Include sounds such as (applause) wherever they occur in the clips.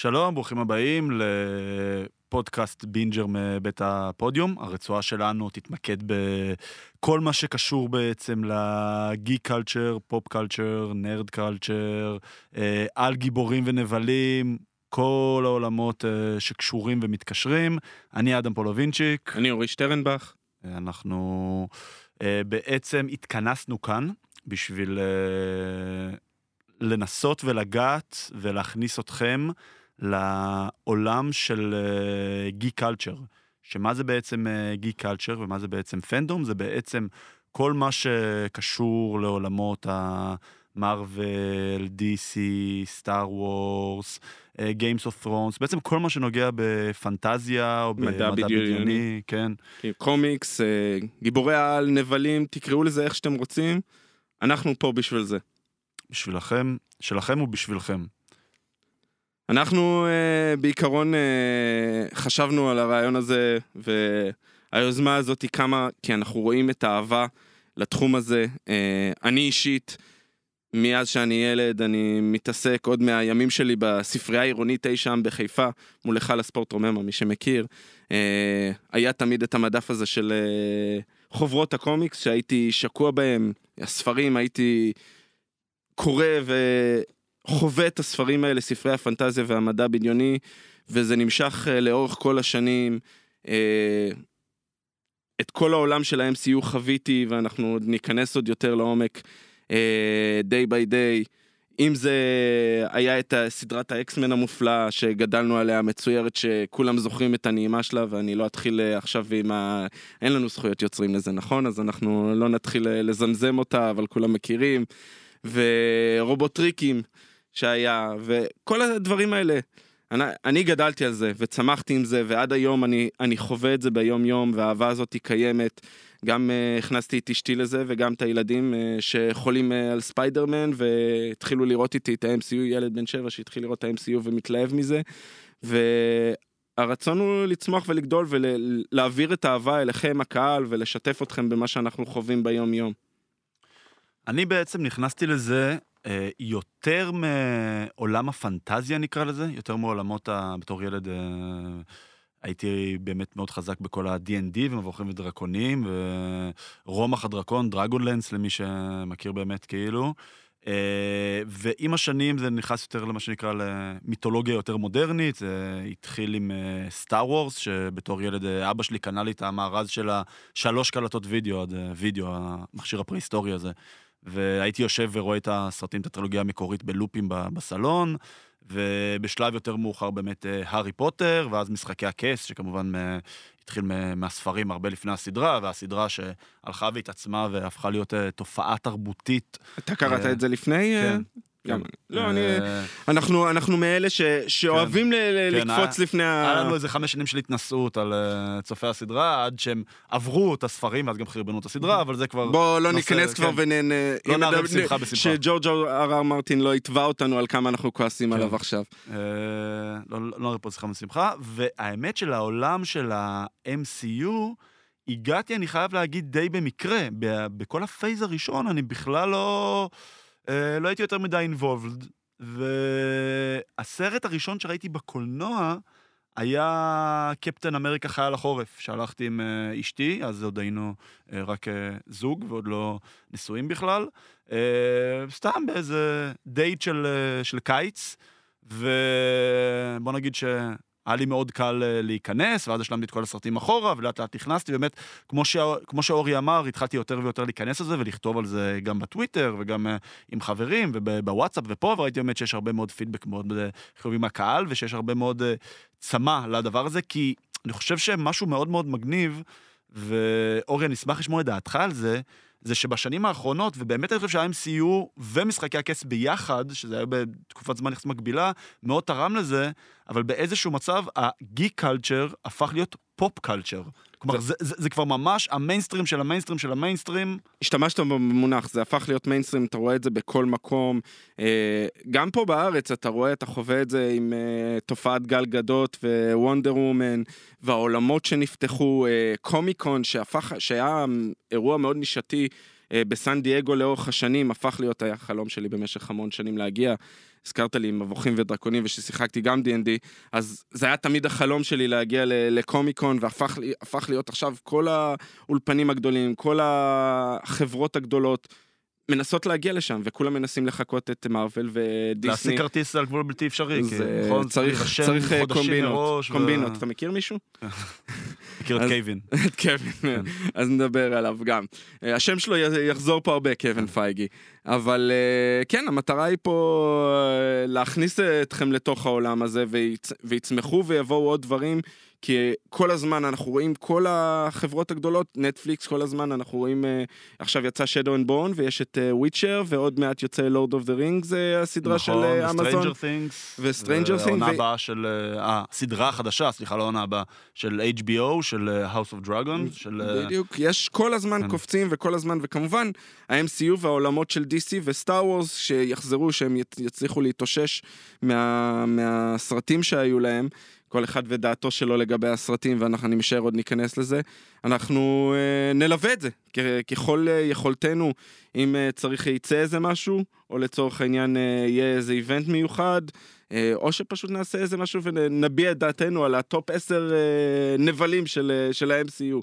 שלום, ברוכים הבאים לפודקאסט בינג'ר מבית הפודיום. הרצועה שלנו תתמקד בכל מה שקשור בעצם ל geek culture, pop culture, nerd culture, אה, על גיבורים ונבלים, כל העולמות אה, שקשורים ומתקשרים. אני אדם פולובינצ'יק. אני אורי שטרנבך. אנחנו אה, בעצם התכנסנו כאן בשביל לנסות ולגעת ולהכניס אתכם לעולם של geek אה, culture. שמה זה בעצם geek אה, culture ומה זה בעצם fandom? זה בעצם כל מה שקשור לעולמות ה Marvel, DC, Star Wars, Games of Thrones, בעצם כל מה שנוגע בפנטזיה או במדע בדיוני, כן. קומיקס, אה, גיבורי העל, נבלים, תקראו לזה איך שאתם רוצים, אנחנו פה בשביל זה. בשבילכם, שלכם ובשבילכם. אנחנו uh, בעיקרון uh, חשבנו על הרעיון הזה, והיוזמה הזאת היא קמה כי אנחנו רואים את האהבה לתחום הזה. Uh, אני אישית, מאז שאני ילד, אני מתעסק עוד מהימים שלי בספרייה העירונית אי שם בחיפה, מול היכל הספורט רוממה, מי שמכיר. Uh, היה תמיד את המדף הזה של uh, חוברות הקומיקס שהייתי שקוע בהם, הספרים, הייתי קורא ו... חווה את הספרים האלה, ספרי הפנטזיה והמדע בדיוני, וזה נמשך uh, לאורך כל השנים. Uh, את כל העולם של ה-MCU חוויתי, ואנחנו עוד ניכנס עוד יותר לעומק uh, day by day. אם זה היה את סדרת האקסמן המופלאה שגדלנו עליה, מצוירת, שכולם זוכרים את הנעימה שלה, ואני לא אתחיל עכשיו עם ה... אין לנו זכויות יוצרים לזה, נכון? אז אנחנו לא נתחיל לזמזם אותה, אבל כולם מכירים. ורובוטריקים. שהיה, וכל הדברים האלה. אני, אני גדלתי על זה, וצמחתי עם זה, ועד היום אני, אני חווה את זה ביום יום, והאהבה הזאת היא קיימת. גם uh, הכנסתי את אשתי לזה, וגם את הילדים uh, שחולים uh, על ספיידרמן, והתחילו לראות איתי את ה-MCU, ילד בן שבע שהתחיל לראות את ה-MCU ומתלהב מזה. והרצון הוא לצמוח ולגדול ולהעביר את האהבה אליכם, הקהל, ולשתף אתכם במה שאנחנו חווים ביום יום. אני בעצם נכנסתי לזה יותר מעולם הפנטזיה נקרא לזה, יותר מעולמות ה... בתור ילד אה, הייתי באמת מאוד חזק בכל ה-D&D ומבוכים ודרקונים, ורומח הדרקון, דרגונלנס למי שמכיר באמת כאילו. אה, ועם השנים זה נכנס יותר למה שנקרא למיתולוגיה יותר מודרנית, זה התחיל עם סטאר וורס, שבתור ילד אבא שלי קנה לי את המארז של השלוש קלטות וידאו, וידאו, המכשיר הפרה-היסטורי הזה. והייתי יושב ורואה את הסרטים, את הטרילוגיה המקורית בלופים בסלון, ובשלב יותר מאוחר באמת אה, הארי פוטר, ואז משחקי הכס, שכמובן אה, התחיל מהספרים הרבה לפני הסדרה, והסדרה שהלכה והתעצמה והפכה להיות אה, תופעה תרבותית. אתה קראת את זה לפני? כן. גם לא, אני... אנחנו, אנחנו מאלה שאוהבים כן. לקפוץ כן, לפני ה... היה לנו איזה חמש שנים של התנסות על צופי הסדרה, עד שהם עברו את הספרים, ואז גם חרבנו את הסדרה, אבל זה כבר... בוא לא ניכנס כבר ונהנה... לא נערב שמחה בשמחה. שג'ורג' אר אר מרטין לא יתבע אותנו על כמה אנחנו כועסים עליו עכשיו. לא נערב פה שמחה בשמחה, והאמת של העולם של ה-MCU, הגעתי, אני חייב להגיד, די במקרה. בכל ה phase הראשון אני בכלל לא... אה, לא הייתי יותר מדי involved, והסרט הראשון שראיתי בקולנוע היה קפטן אמריקה חייל החורף, שהלכתי עם uh, אשתי, אז עוד היינו uh, רק זוג ועוד לא נשואים בכלל, סתם באיזה דייט של, של קיץ, ובוא נגיד ש... היה לי מאוד קל אה, להיכנס, ואז השלמתי את כל הסרטים אחורה, ולאט לאט נכנסתי, באמת, כמו, ש... כמו שאורי אמר, התחלתי יותר ויותר להיכנס לזה ולכתוב על זה גם בטוויטר, וגם uh, עם חברים, ובוואטסאפ ופה, וראיתי באמת שיש הרבה מאוד פידבק מאוד אה, חיובי מהקהל, ושיש הרבה מאוד צמא לדבר הזה, כי אני חושב שמשהו מאוד מאוד מגניב, ואורי, אני אשמח לשמוע את דעתך על זה, זה שבשנים האחרונות, ובאמת אני חושב שה-MCU ומשחקי הכס ביחד, שזה היה בתקופת זמן יחסית מקבילה, מאוד תרם לזה, אבל באיזשהו מצב הגיק קלצ'ר הפך להיות פופ קלצ'ר. כלומר, זה, זה, זה כבר ממש המיינסטרים של המיינסטרים של המיינסטרים. השתמשת במונח, זה הפך להיות מיינסטרים, אתה רואה את זה בכל מקום. אה, גם פה בארץ אתה רואה, אתה חווה את זה עם אה, תופעת גל גדות ווונדר וומן, והעולמות שנפתחו, אה, קומיקון שהפך, שהיה אירוע מאוד נישתי. בסן דייגו לאורך השנים הפך להיות החלום שלי במשך המון שנים להגיע. הזכרת לי מבוכים ודרקונים וששיחקתי גם D&D, אז זה היה תמיד החלום שלי להגיע לקומיקון, והפך להיות עכשיו כל האולפנים הגדולים, כל החברות הגדולות. מנסות להגיע לשם, וכולם מנסים לחקות את מארוול ודיסני. להשיג כרטיס על גבול בלתי אפשרי, כי זה נכון, צריך, צריך אה, קומבינות, מראש, ו- קומבינות. אתה מכיר מישהו? (laughs) מכיר את קייבין. (laughs) את קווין, אז נדבר עליו גם. אה, השם שלו יחזור פה הרבה, קווין פייגי. אבל אה, כן, המטרה היא פה אה, להכניס אתכם לתוך העולם הזה, ויצ- ויצמחו ויבואו עוד דברים, כי כל הזמן אנחנו רואים כל החברות הגדולות, נטפליקס, כל הזמן אנחנו רואים, אה, עכשיו יצא Shadow and Bone, ויש את וויצ'ר, ועוד מעט יוצא Lord of the Rings, אה, הסדרה של אה, אמזון. נכון, Stranger Things. ו-Stranger Things, העונה ו- הבאה של... אה, הסדרה החדשה, סליחה, לא העונה הבאה, של HBO, של אה, House of Dragon, של... אה, בדיוק, יש כל הזמן כן. קופצים וכל הזמן, וכמובן, ה-MCU והעולמות של DC וסטאר וורס שיחזרו, שהם יצ- יצליחו להתאושש מה, מהסרטים שהיו להם, כל אחד ודעתו שלו לגבי הסרטים, ואנחנו, משער, עוד ניכנס לזה. אנחנו אה, נלווה את זה כ- ככל אה, יכולתנו, אם אה, צריך, יצא איזה משהו, או לצורך העניין אה, יהיה איזה event מיוחד. אה, או שפשוט נעשה איזה משהו ונביע את דעתנו על ה top 10 אה, נבלים של, אה, של ה-MCU.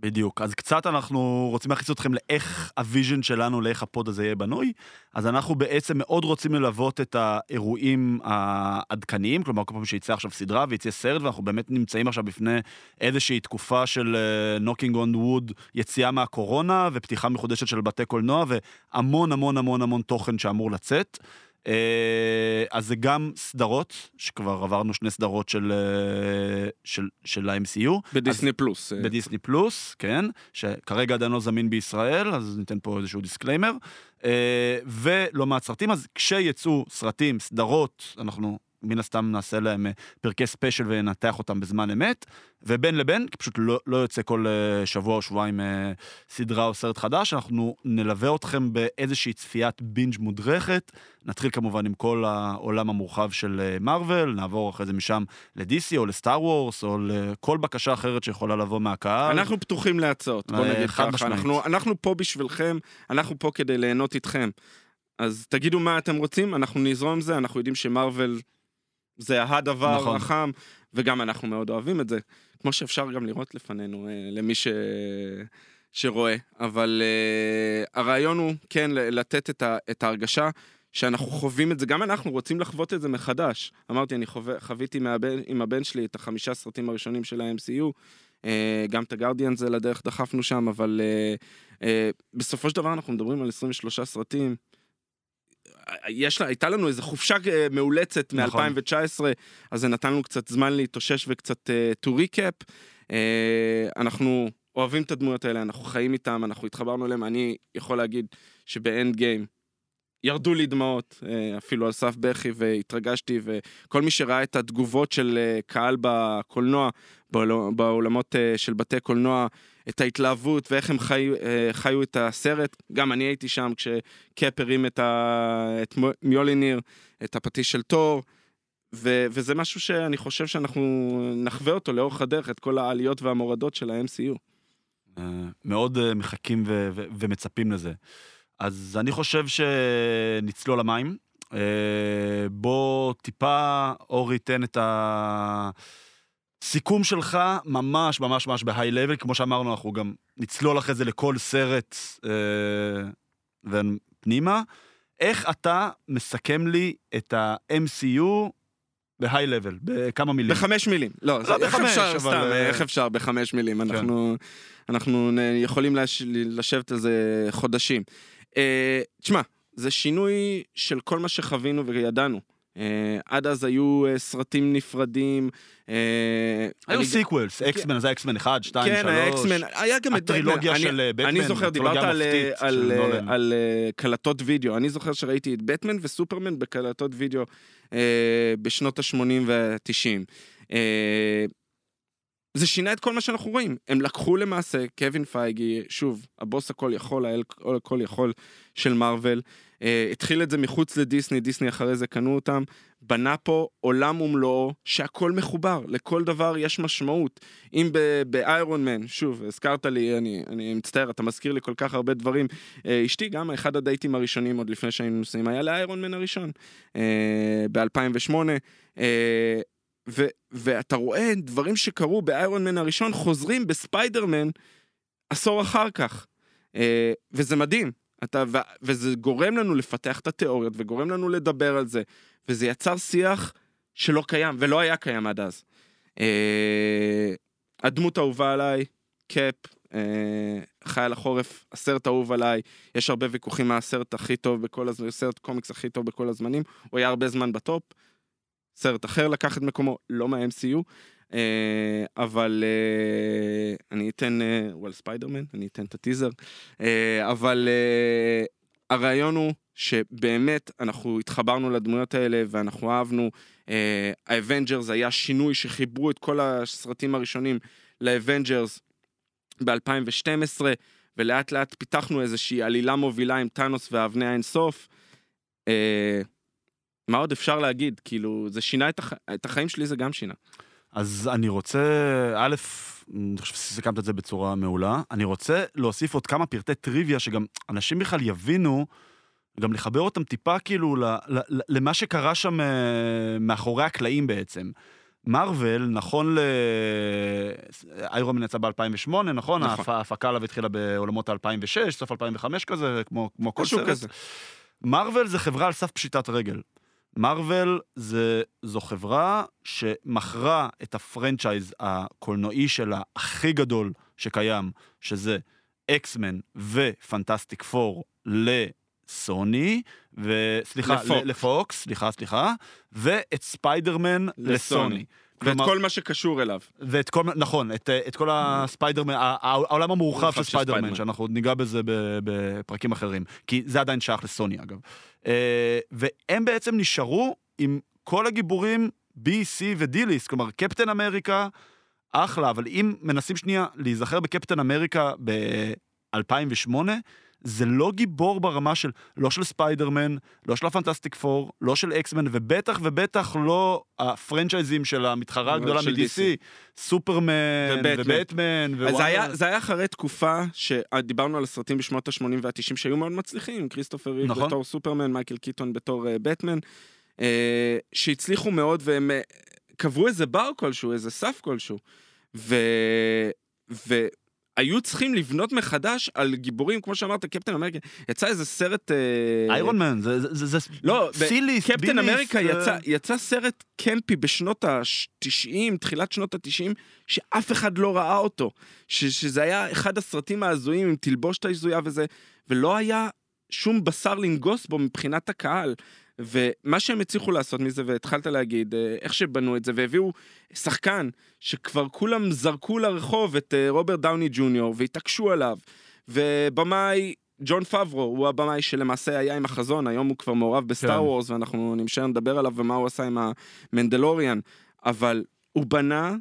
בדיוק. אז קצת אנחנו רוצים להכניס אתכם לאיך ה vision שלנו, לאיך ה pod הזה יהיה בנוי. אז אנחנו בעצם מאוד רוצים ללוות את האירועים העדכניים, כלומר, כל פעם שיצא עכשיו סדרה ויצא סרט, ואנחנו באמת נמצאים עכשיו בפני איזושהי תקופה של knocking on wood, יציאה מהקורונה ופתיחה מחודשת של בתי קולנוע, והמון המון המון המון תוכן שאמור לצאת. אה, אז זה גם סדרות, שכבר עברנו שני סדרות של, אה, של, של ה-MCU. בדיסני פלוס. אה, בדיסני פלוס, כן, שכרגע עדיין לא זמין בישראל, אז ניתן פה איזשהו disclaimer. ולא מעט סרטים, אז כשיצאו סרטים, סדרות, אנחנו מן הסתם נעשה להם אה, פרקי special וננתח אותם בזמן אמת, ובין לבין, כי פשוט לא, לא יוצא כל אה, שבוע או שבועיים אה, סדרה או סרט חדש, אנחנו נלווה אתכם באיזושהי צפיית binge מודרכת. נתחיל כמובן עם כל העולם המורחב של מארוול, נעבור אחרי זה משם ל-DC או לסטאר וורס או לכל בקשה אחרת שיכולה לבוא מהקהל. אנחנו פתוחים להצעות, בוא נגיד ככה. אנחנו, אנחנו פה בשבילכם, אנחנו פה כדי ליהנות איתכם. אז תגידו מה אתם רוצים, אנחנו נזרום עם זה, אנחנו יודעים שמרוויל זה הדבר נכון. החם, וגם אנחנו מאוד אוהבים את זה. כמו שאפשר גם לראות לפנינו, אה, למי ש... שרואה. אבל uh, הרעיון הוא, כן, לתת את, ה... את ההרגשה שאנחנו חווים את זה, גם אנחנו רוצים לחוות את זה מחדש. אמרתי, אני חווה, חוויתי מהבן, עם הבן שלי את החמישה סרטים הראשונים של ה-MCU, uh, גם את הגרדיאן זה לדרך דחפנו שם, אבל uh, uh, בסופו של דבר אנחנו מדברים על 23 סרטים. יש הייתה לנו איזו חופשה אה, מאולצת נכון. מ-2019, אז זה נתן לנו קצת זמן להתאושש וקצת uh, to recap. Uh, אנחנו אוהבים את הדמויות האלה, אנחנו חיים איתם, אנחנו התחברנו אליהם. אני יכול להגיד שבאנד גיים ירדו לי דמעות, אה, אפילו על סף בכי, והתרגשתי, וכל מי שראה את התגובות של אה, קהל בקולנוע, בעול- בעולמות אה, של בתי קולנוע, את ההתלהבות ואיך הם חיו, אה, חיו את הסרט, גם אני הייתי שם כשקאפ הרים את, ה... את מיוליניר, את הפטיש של תור. ו- וזה משהו שאני חושב שאנחנו נחווה אותו לאורך הדרך, את כל העליות והמורדות של ה-MCU. אה, מאוד אה, מחכים ו- ו- ומצפים לזה. אז אני חושב שנצלול למים. בוא טיפה, אורי, תן את הסיכום שלך ממש ממש ממש בהיי לבל, כמו שאמרנו, אנחנו גם נצלול אחרי זה לכל סרט אה, ופנימה. איך אתה מסכם לי את ה-MCU בהיי לבל, בכמה מילים? בחמש מילים. לא, זה- איך בחמש, אפשר, אבל, סתם, אה, איך אפשר בחמש מילים? כן. אנחנו, אנחנו יכולים לש- לשבת על זה חודשים. אה, תשמע, זה שינוי של כל מה שחווינו וידענו. אה, עד אז היו אה, סרטים נפרדים. אה, היו sequels, אקסמן, אז היה אקסמן 1, 2, 3. כן, האקסמן, היה גם את הטרילוגיה. של, בטמן, אני זוכר, דיברת על, על, נולן. על אה, קלטות וידאו. אני זוכר שראיתי את בטמן וסופרמן בקלטות וידאו אה, בשנות ה-80 וה-90. זה שינה את כל מה שאנחנו רואים. הם לקחו למעשה, קווין פייגי, שוב, הבוס הכל יכול, האל הכל יכול של מארוול, אה, התחיל את זה מחוץ לדיסני, דיסני אחרי זה קנו אותם, בנה פה עולם ומלואו שהכל מחובר, לכל דבר יש משמעות. אם באיירון מן, שוב, הזכרת לי, אני, אני מצטער, אתה מזכיר לי כל כך הרבה דברים. אה, אשתי גם, אחד הדייטים הראשונים עוד לפני שהיינו נוסעים, היה לאיירון מן הראשון, אה, ב-2008. אה, ו- ואתה רואה דברים שקרו באיירון מן הראשון חוזרים בספיידרמן עשור אחר כך. אה, וזה מדהים. אתה, ו- וזה גורם לנו לפתח את התיאוריות וגורם לנו לדבר על זה. וזה יצר שיח שלא קיים ולא היה קיים עד אז. אה, הדמות האהובה עליי, קאפ, אה, חייל החורף, הסרט האהוב עליי, יש הרבה ויכוחים מה הסרט הכי טוב בכל הזמן, הסרט קומיקס הכי טוב בכל הזמנים, הוא היה הרבה זמן ב top. סרט אחר לקח את מקומו, לא מה-MCU, אה, אבל אה, אני אתן, well ספיידרמן, אני אתן את ה teaser, אה, אבל הרעיון הוא שבאמת אנחנו התחברנו לדמויות האלה ואנחנו אהבנו. האבנג'רס היה שינוי שחיברו את כל הסרטים הראשונים לאבנג'רס ב-2012, ולאט לאט פיתחנו איזושהי עלילה מובילה עם טאנוס ואבני האינסוף. מה עוד אפשר להגיד? כאילו, זה שינה את, הח... את החיים שלי, זה גם שינה. אז אני רוצה, א', אני חושב שסיכמת את זה בצורה מעולה. אני רוצה להוסיף עוד כמה פרטי טריוויה שגם אנשים בכלל יבינו, גם לחבר אותם טיפה כאילו ל, ל, ל, למה שקרה שם אה, מאחורי הקלעים בעצם. מארוול, נכון ל... איירון מן יצא ב-2008, נכון? נכון. ההפקה עליו התחילה בעולמות ה-2006, סוף 2005 כזה, כמו, כמו כל סרט. מארוול זה חברה על סף פשיטת רגל. מארוול זו חברה שמכרה את הפרנצ'ייז הקולנועי שלה הכי גדול שקיים, שזה אקסמן ופנטסטיק פור לסוני, וסליחה, לפוקס, לפוקס סליחה, סליחה, ואת ספיידרמן לסוני. לסוני. ואת כלומר, כל מה שקשור אליו. ואת כל, נכון, את, את כל הספיידרמן, העולם המורחב של ספיידרמן, ספיידרמן, שאנחנו עוד ניגע בזה בפרקים אחרים, כי זה עדיין שייך לסוני אגב. אה, והם בעצם נשארו עם כל הגיבורים B, C ו-D-list, כלומר קפטן אמריקה, אחלה, אבל אם מנסים שנייה להיזכר בקפטן אמריקה ב-2008, זה לא גיבור ברמה של, לא של ספיידרמן, לא של הפנטסטיק פור, לא של אקסמן, ובטח ובטח לא הפרנצ'ייזים של המתחרה הגדולה מ-DC, סופרמן ובטמן. זה היה, זה היה אחרי תקופה שדיברנו על הסרטים בשנות ה-80 וה-90 שהיו מאוד מצליחים, כריסטופר ריב נכון. בתור סופרמן, מייקל קיטון בתור uh, בטמן, uh, שהצליחו מאוד והם uh, קבעו איזה בר כלשהו, איזה סף כלשהו. ו... ו... היו צריכים לבנות מחדש על גיבורים, כמו שאמרת, קפטן אמריקה, יצא איזה סרט... איירון מן, זה, לא, סיליס, קפטן אמריקה יצא, יצא סרט קמפי בשנות ה-90, תחילת שנות ה-90, שאף אחד לא ראה אותו. שזה היה אחד הסרטים ההזויים עם תלבושת ההזויה וזה, ולא היה שום בשר לנגוס בו מבחינת הקהל. ומה שהם הצליחו לעשות מזה, והתחלת להגיד, אה, איך שבנו את זה, והביאו שחקן שכבר כולם זרקו לרחוב את אה, רוברט דאוני ג'וניור, והתעקשו עליו, ובמאי ג'ון פברו הוא הבמאי שלמעשה היה עם החזון, היום הוא כבר מעורב בסטאר כן. וורס, ואנחנו נמשל לדבר עליו ומה הוא עשה עם המנדלוריאן, אבל הוא בנה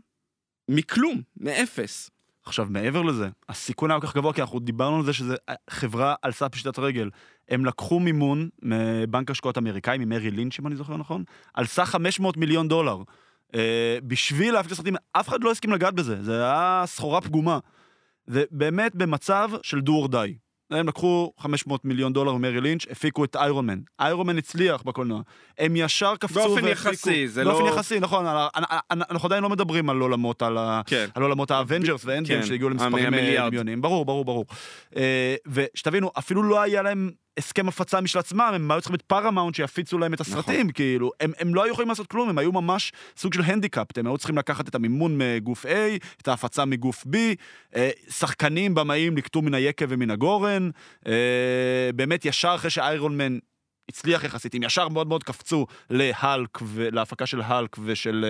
מכלום, מאפס. עכשיו, מעבר לזה, הסיכון היה כל כך גבוה, כי אנחנו דיברנו על זה שזה חברה על סף פשיטת רגל. הם לקחו מימון מבנק השקעות אמריקאי, ממרי לינץ', אם אני זוכר נכון, על סך 500 מיליון דולר. אה, בשביל להפיץ סרטים, אף אחד לא הסכים לגעת בזה, זה היה סחורה פגומה. ובאמת במצב של do or die. הם לקחו 500 מיליון דולר ממריל לינץ', הפיקו את איירון מן. איירון מן הצליח בקולנוע. הם ישר קפצו והפיקו... באופן יחסי, זה לא... באופן יחסי, נכון. אנחנו עדיין לא מדברים על עולמות, על, כן. עולמות האבנג'רס ו-Endgame. שהגיעו למספרים אה, מיליונים. ברור, ברור, ברור. אה, ושתבינו, אפילו לא היה להם הסכם הפצה משל עצמם, הם היו צריכים את פרמאונט שיפיצו להם את הסרטים, נכון. כאילו, הם, הם לא היו יכולים לעשות כלום, הם היו ממש סוג של handicapped, הם היו צריכים לקחת את המימון מגוף A, את ההפצה מגוף B, אה, שחקנים, במאים, לקטו מן היקב ומן הגורן, אה, באמת ישר אחרי שאיירון מן הצליח יחסית, הם ישר מאוד מאוד קפצו להלק, להפקה של הענק ושל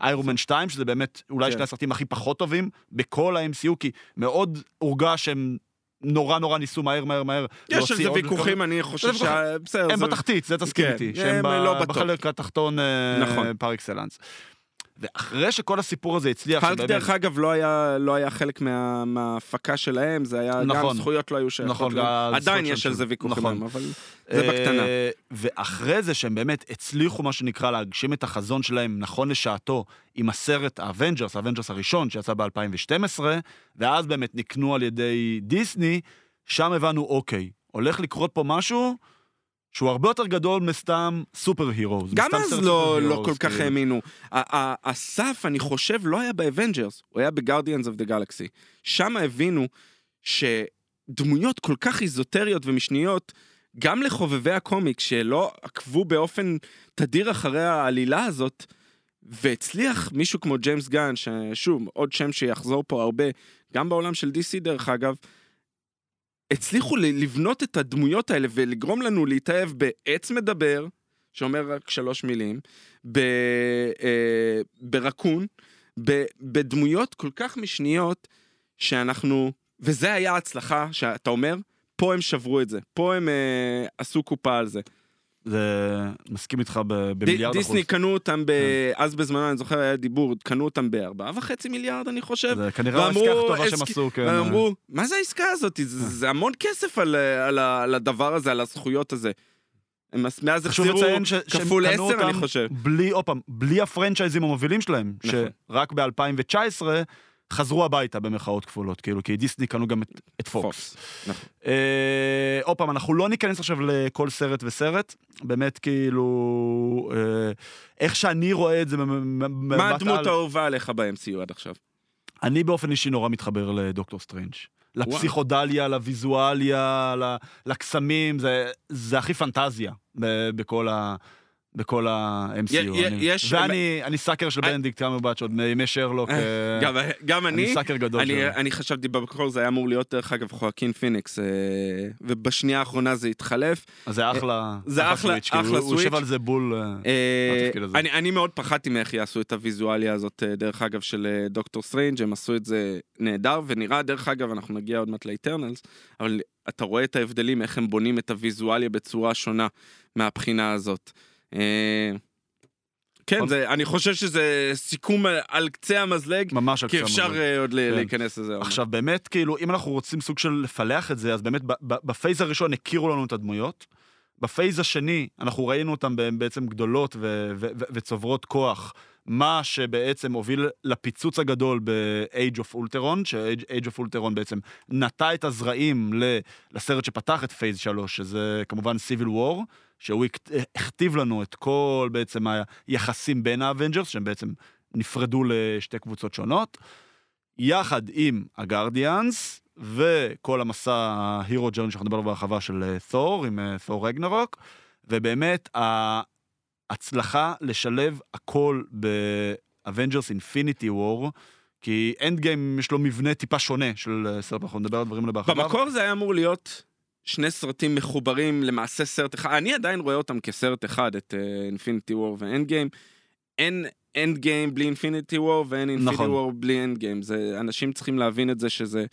איירון מן 2, שזה באמת אולי כן. שני הסרטים הכי פחות טובים בכל ה-MCU, כי מאוד הורגש שהם נורא נורא ניסו מהר מהר מהר יש על זה ויכוחים, אני חושב ש... הם בתחתית, זה תסכים כן, איתי, שהם לא בחלק התחתון אה, נכון. פר אקסלנס. ואחרי שכל הסיפור הזה הצליח, האלק שבאמת- דרך אגב לא היה, לא היה חלק מה, מההפקה שלהם, זה היה, גם נכון. זכויות לא היו שייכות. נכון. גם עדיין יש על זה ויכוחים, נכון. אבל זה בקטנה. אה, ואחרי זה שהם באמת הצליחו, מה שנקרא, להגשים את החזון שלהם נכון לשעתו, עם הסרט ה Avengers, ה Avengers הראשון, שיצא ב-2012, ואז באמת נקנו על ידי דיסני, שם הבנו, אוקיי, הולך לקרות פה משהו שהוא הרבה יותר גדול מסתם super hero. גם אז לא, לא כל כך האמינו. ה- ה- הסף, אני חושב, לא היה ב Avengers, הוא היה ב Guardians of the Galaxy. שם הבינו שדמויות כל כך איזוטריות ומשניות, גם לחובבי הקומיק שלא עקבו באופן תדיר אחרי העלילה הזאת, והצליח מישהו כמו ג'יימס גן, ששוב, עוד שם שיחזור פה הרבה, גם בעולם של DC דרך אגב, הצליחו לבנות את הדמויות האלה ולגרום לנו להתאהב בעץ מדבר, שאומר רק שלוש מילים, ב, אה, ברקון, ב, בדמויות כל כך משניות, שאנחנו, וזה היה הצלחה, שאתה אומר, פה הם שברו את זה, פה הם אה, עשו קופה על זה. זה... מסכים איתך במיליארד אחוז. דיסני קנו אותם, ב... כן. אז בזמנו, אני זוכר, היה דיבור, קנו אותם בארבעה וחצי מיליארד, אני חושב. זה כנראה ואמרו, העסקה הכי טובה שהם "הסכ- עשו, כן. והם אמרו, מה זה העסקה הזאת? זה, זה המון כסף על, על, על הדבר הזה, על הזכויות הזה. הם מאז- החזירו כפול עשר, אני חושב. בלי, עוד פעם, בלי הפרנצ'ייזים המובילים שלהם, נכון. שרק ב-2019 חזרו הביתה במרכאות כפולות, כאילו, כי דיסני קנו גם את, את פוקס. נכון. אה, עוד פעם, אנחנו לא ניכנס עכשיו לכל סרט וסרט, באמת כאילו, אה, איך שאני רואה את זה, במבט מה הדמות על- האהובה עליך ב-MCU עד עכשיו? אני באופן אישי נורא מתחבר לדוקטור סטרנג'. לפסיכודליה, לוויזואליה, לקסמים, זה, זה הכי פנטזיה בכל ה... בכל ה-MCU. ואני אני sucker של אני- בנדיקט קמברבץ' עוד מימי שרלוק. אה, גם, גם אני אני, sucker גדול אני, שלו. אני חשבתי במקור זה היה אמור להיות דרך אגב חואקין פיניקס, אה, ובשנייה האחרונה זה התחלף. אז זה אחלה, זה אחלה- switch, כאילו, אחלה הוא- יושב. על זה בול. אה, אה, התפקיד הזה. אני, אני מאוד פחדתי מאיך יעשו את הוויזואליה הזאת, אה, דרך אגב, של אה, דוקטור סטרנג', הם עשו את זה נהדר, ונראה, דרך אגב, אנחנו נגיע עוד מעט ל Eternals, אבל אתה רואה את ההבדלים, איך הם בונים את הוויזואליה בצורה שונה מהבחינה הזאת. אה, כן. זה, אני חושב שזה סיכום על- על קצה המזלג, ממש על כי קצה אפשר המזלג. אה, עוד ל- כן. להיכנס לזה. עוד. עכשיו באמת כאילו אם אנחנו רוצים סוג של לפלח את זה אז באמת ב phase הראשון הכירו לנו את הדמויות. ב phase השני אנחנו ראינו אותן בעצם גדולות ו- ו- ו- וצוברות כוח. מה שבעצם הוביל לפיצוץ הגדול ב-Age of Ultron, ש-Age of Ultron בעצם נטע את הזרעים לסרט שפתח את phase 3, שזה כמובן Civil War, שהוא הכ- הכתיב לנו את כל בעצם היחסים בין ה Avengers, שהם בעצם נפרדו לשתי קבוצות שונות. יחד עם ה Guardians וכל המסע ה hero journey שאנחנו נדבר עליו בהרחבה של אה, תור, עם אה, תור רגנרוק, ובאמת ההצלחה לשלב הכל ב Avengers Infinity War, כי End Game יש לו מבנה טיפה שונה של אה, סרט, אנחנו נדבר על דברים האלה בהרחבה. במקור זה היה אמור להיות שני סרטים מחוברים למעשה סרט אחד, אני עדיין רואה אותם כסרט אחד, את Infinity War ו End Game. אין End Game בלי Infinity War ואין Infinity נכון. War בלי End Game. אנשים צריכים להבין את זה שזה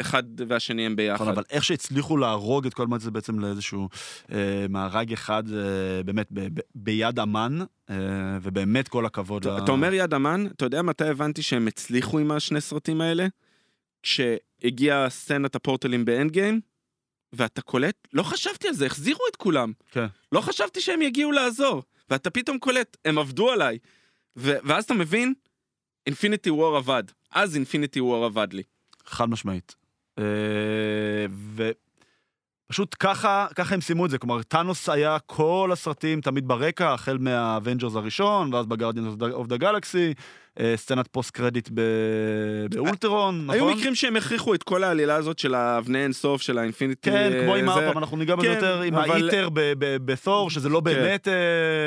אחד והשני הם ביחד. נכון, אבל איך שהצליחו להרוג את כל מה זה בעצם לאיזשהו אה, מארג אחד, אה, באמת ב- ב- ביד אמן, אה, ובאמת כל הכבוד. אתה ל- אתה אומר יד אמן, אתה יודע מתי הבנתי שהם הצליחו עם השני סרטים האלה? כשהגיעה סצנת הפורטלים ב End Game, ואתה קולט, לא חשבתי על זה, החזירו את כולם. כן. לא חשבתי שהם יגיעו לעזור. ואתה פתאום קולט, הם עבדו עליי. ו- ואז אתה מבין, Infinity War עבד. אז Infinity War עבד לי. חד משמעית. אה, ופשוט ככה, ככה הם סיימו את זה, כלומר, טאנוס היה כל הסרטים תמיד ברקע, החל מה Avengers הראשון, ואז ב Guardians of the Galaxy, סצנת פוסט קרדיט באולטרון, נכון? היו מקרים שהם הכריחו את כל העלילה הזאת של האבני אינסוף, של האינפיניטי... כן, כמו עם הארפם, אנחנו ניגע בזה כן, יותר עם האיטר בתור, שזה לא כן. באמת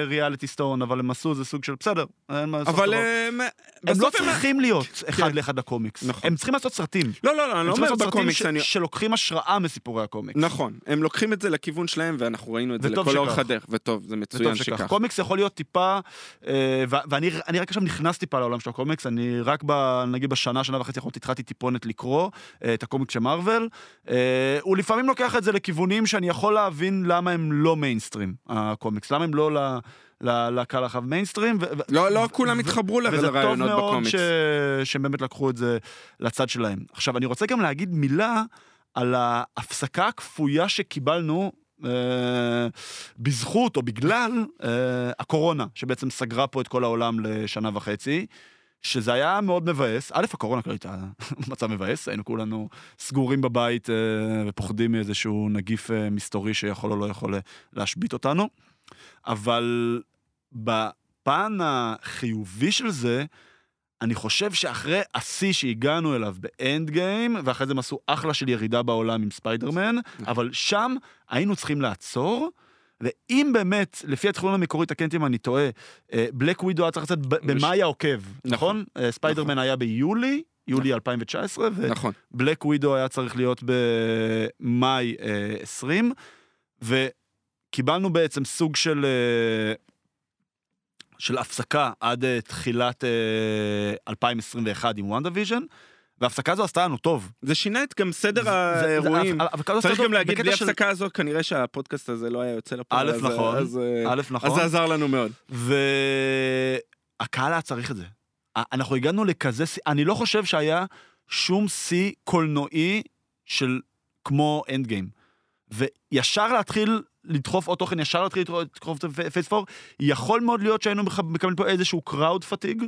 ריאליטי סטון, אבל הם עשו איזה סוג של בסדר. אין מה לעשות. אבל. הם... הם לא צריכים להיות אחד כן. לאחד הקומיקס. נכון. הם צריכים לעשות סרטים. לא, לא, לא, אני הם לא צריכים אומר לעשות סרטים בקומיקס, ש- אני... שלוקחים השראה מסיפורי הקומיקס. נכון, הם לוקחים את זה לכיוון שלהם, ואנחנו ראינו את זה לכל אורך. הדרך, וטוב, זה מצוין שכך. קומיקס יכול להיות טיפה, אה, ואני אני רק עכשיו נכנס טיפה לעולם של הקומיקס, אני רק ב, נגיד בשנה, שנה וחצי האחרונות התחלתי טיפונת לקרוא אה, את הקומיקס של מארוול. אה, הוא לפעמים לוקח את זה לכיוונים שאני יכול להבין למה הם לא מיינסטרים, הקומיקס, למה הם לא ל... לקהל הרחב מיינסטרים. לא, לא כולם התחברו ל- וזה טוב לרעיונות מאוד בקומיקס. ש... שהם באמת לקחו את זה לצד שלהם. עכשיו, אני רוצה גם להגיד מילה על ההפסקה הכפויה שקיבלנו בזכות או בגלל אה, הקורונה, שבעצם סגרה פה את כל העולם לשנה וחצי. שזה היה מאוד מבאס, א', הקורונה כבר הייתה (laughs) מצב מבאס, היינו כולנו סגורים בבית אה, ופוחדים מאיזשהו נגיף אה, מסתורי שיכול או לא יכול אה, להשבית אותנו, אבל בפן החיובי של זה, אני חושב שאחרי השיא שהגענו אליו באנד גיים, ואחרי זה הם עשו אחלה של ירידה בעולם עם ספיידרמן, אבל שם היינו צריכים לעצור. ואם באמת, לפי התכנון המקורי, תקן אם אני טועה, Black Widow היה צריך לצאת ב- במאי העוקב, נכון? אה, ספיידרמן היה ביולי, יולי 2019, נכון. ו Black Widow היה צריך להיות במאי אה, 20, וקיבלנו בעצם סוג של... של הפסקה עד אה, תחילת אה, 2021 עם WandaVision, וההפסקה הזו עשתה לנו טוב. זה שינה את גם סדר זה- האירועים. זה- ההפסקה צריך גם להגיד, בלי של- הפסקה הזאת, כנראה שהפודקאסט הזה לא היה יוצא לפועל. א', נכון. אז, אה, א', נכון. אז זה עזר לנו מאוד. והקהל היה צריך את זה. אנחנו הגענו לכזה שיא, אני לא חושב שהיה שום שיא קולנועי של כמו End Game. וישר להתחיל לדחוף עוד תוכן, ישר להתחיל לדחוף את phase 4, יכול מאוד להיות שהיינו מקבלים פה איזשהו crowd fatigue.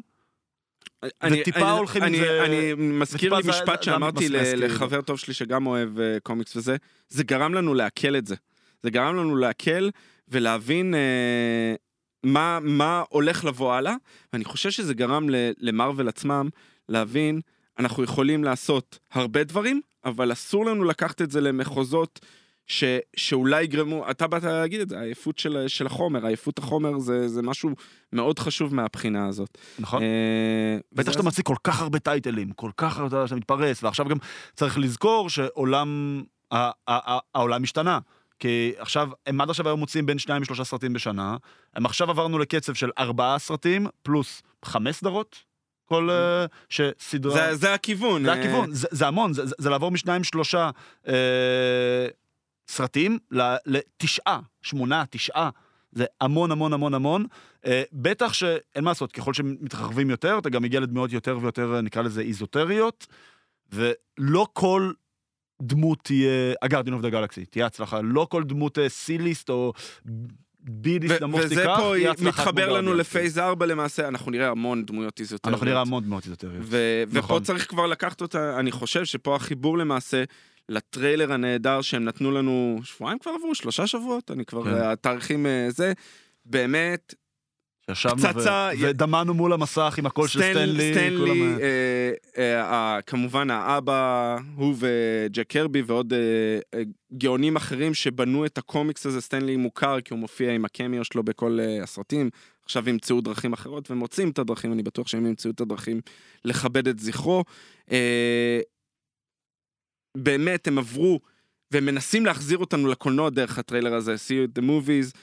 אני- וטיפה אני- הולכים עם אני- זה- אני מזכיר לי משפט זה שאמרתי. לחבר טוב שלי שגם אוהב אה, קומיקס וזה, זה גרם לנו לעכל את זה. זה גרם לנו לעכל ולהבין אה, מה מה הולך לבוא הלאה, ואני חושב שזה גרם למרוויל עצמם להבין, אנחנו יכולים לעשות הרבה דברים, אבל אסור לנו לקחת את זה למחוזות ש, שאולי יגרמו, אתה באת להגיד את זה, העייפות של, של החומר, עייפות החומר זה, זה משהו מאוד חשוב מהבחינה הזאת. נכון? אה, בטח שאתה מציג כל כך הרבה טייטלים, כל כך הרבה שאתה מתפרץ, ועכשיו גם צריך לזכור שעולם, העולם השתנה. כי עכשיו, הם עד עכשיו היו מוציאים בין שניים לשלושה סרטים בשנה, הם עכשיו עברנו לקצב של ארבעה סרטים, פלוס חמש סדרות, כל אה, שסדרה... זה, זה הכיוון. זה אה, הכיוון, זה, זה המון, זה, זה, זה לעבור משניים שלושה אה, סרטים לתשעה, שמונה, תשעה. זה המון המון המון המון. אה, בטח שאין מה לעשות, ככל שמתרחבים יותר, אתה גם מגיע לדמויות יותר ויותר, אה, נקרא לזה איזוטריות, ולא כל דמות תהיה, הגרדין אוף דה גלקסי, תהיה הצלחה. לא כל דמות אה, סיליסט או ביליסט ו- נמוך וזה תיקח, פה תהיה הצלחה כמו מתחבר לנו. לפייז 4 למעשה, אנחנו נראה המון דמויות איזוטריות. אנחנו נראה המון דמויות איזוטריות. ופה נכון. צריך כבר לקחת אותה, אני חושב שפה החיבור למעשה לטריילר הנהדר שהם נתנו לנו, שבועיים כבר עברו, שלושה שבועות, אני כבר, כן. התאריכים אה, זה, באמת, ישבנו פצצה, ו- ודמענו מול המסך עם הקול של סטנלי. סטנלי, כולם- אה, אה, אה, כמובן האבא, הוא וג'ק קרבי ועוד אה, אה, גאונים אחרים שבנו את הקומיקס הזה, סטנלי מוכר כי הוא מופיע עם הקמיו שלו בכל אה, הסרטים, עכשיו ימצאו דרכים אחרות ומוצאים את הדרכים, אני בטוח שהם ימצאו את הדרכים לכבד את זכרו. אה, באמת, הם עברו והם מנסים להחזיר אותנו לקולנוע דרך הטריילר הזה, see the movies.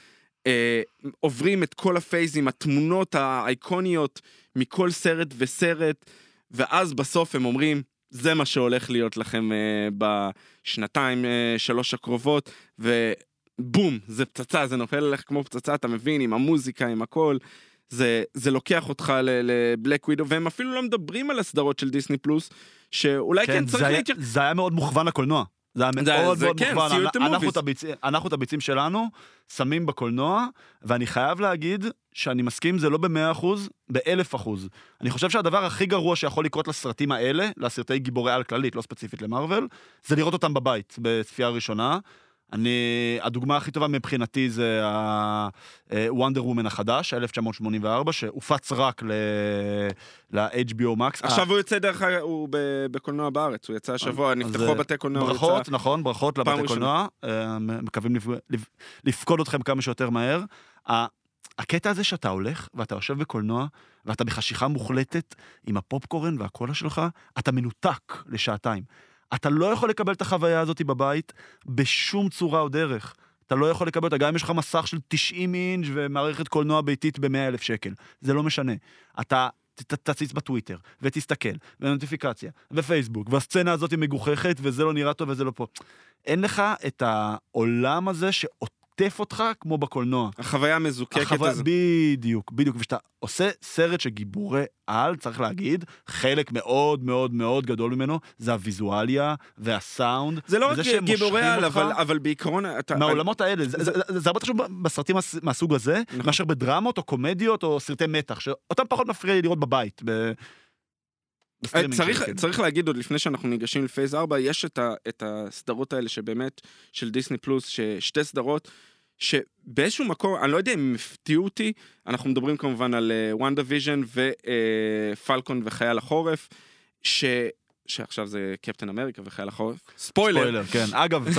אה, עוברים את כל הפייזים, התמונות האייקוניות מכל סרט וסרט, ואז בסוף הם אומרים, זה מה שהולך להיות לכם אה, בשנתיים, אה, שלוש הקרובות, ובום, זה פצצה, זה נופל עליך כמו פצצה, אתה מבין, עם המוזיקה, עם הכל. זה, זה לוקח אותך לבלק ווידו, והם אפילו לא מדברים על הסדרות של דיסני פלוס, שאולי כן, כן צריך להתייחס... זה היה מאוד מוכוון לקולנוע. זה היה זה- מאוד זה מאוד כן, מוכוון. אנחנו. את הביצ- אנחנו את הביצים שלנו שמים בקולנוע, ואני חייב להגיד שאני מסכים, זה לא במאה אחוז, באלף אחוז. אני חושב שהדבר הכי גרוע שיכול לקרות לסרטים האלה, לסרטי גיבורי על כללית, לא ספציפית למרוויל, זה לראות אותם בבית, בצפייה ראשונה. אני, הדוגמה הכי טובה מבחינתי זה ה-Wonder Woman החדש, 1984, שהופץ רק ל-HBO Max. עכשיו הוא יוצא דרך אגב, הוא בקולנוע בארץ, הוא יצא השבוע, נפתחו אה, בתי קולנוע, ברכות, נכון, ברכות לבתי. קולנוע, אה, מקווים לפ- לפ- לפקוד אתכם כמה שיותר מהר. הקטע הזה שאתה הולך ואתה יושב בקולנוע ואתה בחשיכה מוחלטת עם הפופקורן והקולה שלך, אתה מנותק לשעתיים. אתה לא יכול לקבל את החוויה הזאת בבית בשום צורה או דרך. אתה לא יכול לקבל אותה, גם אם יש לך מסך של 90 אינץ' ומערכת קולנוע ביתית ב-100 אלף שקל. זה לא משנה. אתה תציץ בטוויטר, ותסתכל, ונוטיפיקציה, ופייסבוק, והסצנה הזאת היא מגוחכת, וזה לא נראה טוב וזה לא פה. אין לך את העולם הזה שאותו עוטף אותך כמו בקולנוע. החוויה המזוקקת החוויה- הזאת. בדיוק, בדיוק. וכשאתה עושה סרט של גיבורי על, צריך להגיד, חלק מאוד מאוד מאוד גדול ממנו זה הוויזואליה והסאונד. זה לא רק גיבורי על, אותך אבל, אבל בעיקרון... אתה, מהעולמות האלה. זה- זה זה- זה הרבה יותר חשוב בסרטים מהס- מהסוג הזה, נכון. מאשר בדרמות או קומדיות או סרטי מתח, שאותם פחות מפריע לי לראות בבית. ב- צריך, שלי, כן. צריך להגיד עוד לפני שאנחנו ניגשים ל phase 4, יש את, ה, את הסדרות האלה שבאמת, של דיסני פלוס, ששתי סדרות, שבאיזשהו מקום, אני לא יודע אם הם הפתיעו אותי, אנחנו מדברים כמובן על WandaVision ופלקון וחייל החורף, ש... שעכשיו זה קפטן אמריקה וחייל החורף. ספוילר. ספוילר, כן. אגב, (laughs)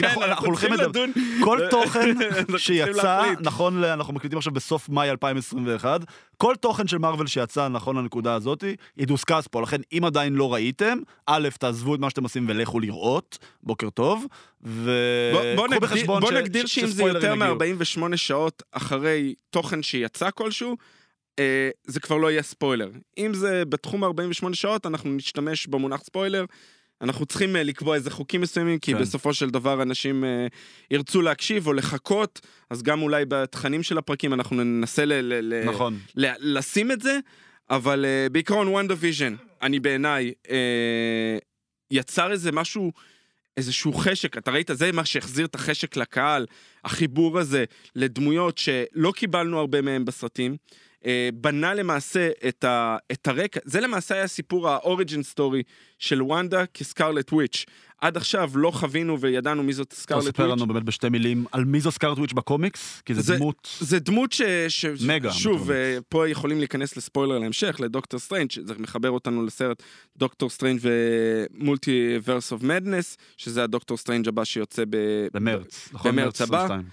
כן, אנחנו- הולכים. לדון. כל תוכן (laughs) שיצא. נכון, אנחנו מקליטים עכשיו בסוף מאי 2021, כל תוכן של מארוול שיצא נכון לנקודה הזאת, ידוסקס פה, לכן אם עדיין לא ראיתם, א', תעזבו את מה שאתם עושים ולכו לראות, בוקר טוב, ו... בוא, נגדיר, בחשבון בוא ש- נגדיר ש- שאם זה יותר יגיעו. מ-48 שעות אחרי תוכן שיצא כלשהו, זה כבר לא יהיה ספוילר. אם זה בתחום 48 שעות, אנחנו נשתמש במונח ספוילר. אנחנו צריכים אה, לקבוע איזה חוקים מסוימים, כי כן. בסופו של דבר אנשים אה, ירצו להקשיב או לחכות, אז גם אולי בתכנים של הפרקים אנחנו ננסה ל- ל- נכון. ל- לשים את זה, אבל אה, בעיקרון WandaVision, אני בעיניי, אה, יצר איזה משהו, איזשהו חשק, אתה ראית? זה מה שהחזיר את החשק לקהל, החיבור הזה לדמויות שלא קיבלנו הרבה מהם בסרטים. אה, בנה למעשה את, ה, את הרקע, זה למעשה היה סיפור ה origin story של וונדה כ Scarlet Witch. עד עכשיו לא חווינו וידענו מי זאת Scarlet ספר Witch. לנו באמת בשתי מילים על מי זו Scarlet Witch בקומיקס, כי זה- זה דמות... זה דמות ש... ש... מגה שוב. אה, פה יכולים להיכנס לספוילר להמשך, ל Doctor Strange, זה מחבר אותנו לסרט Doctor Strange ו Multiverse of Madness, שזה ה Doctor Strange הבא שיוצא ב... במרץ, נכון? במרץ הבא. 22,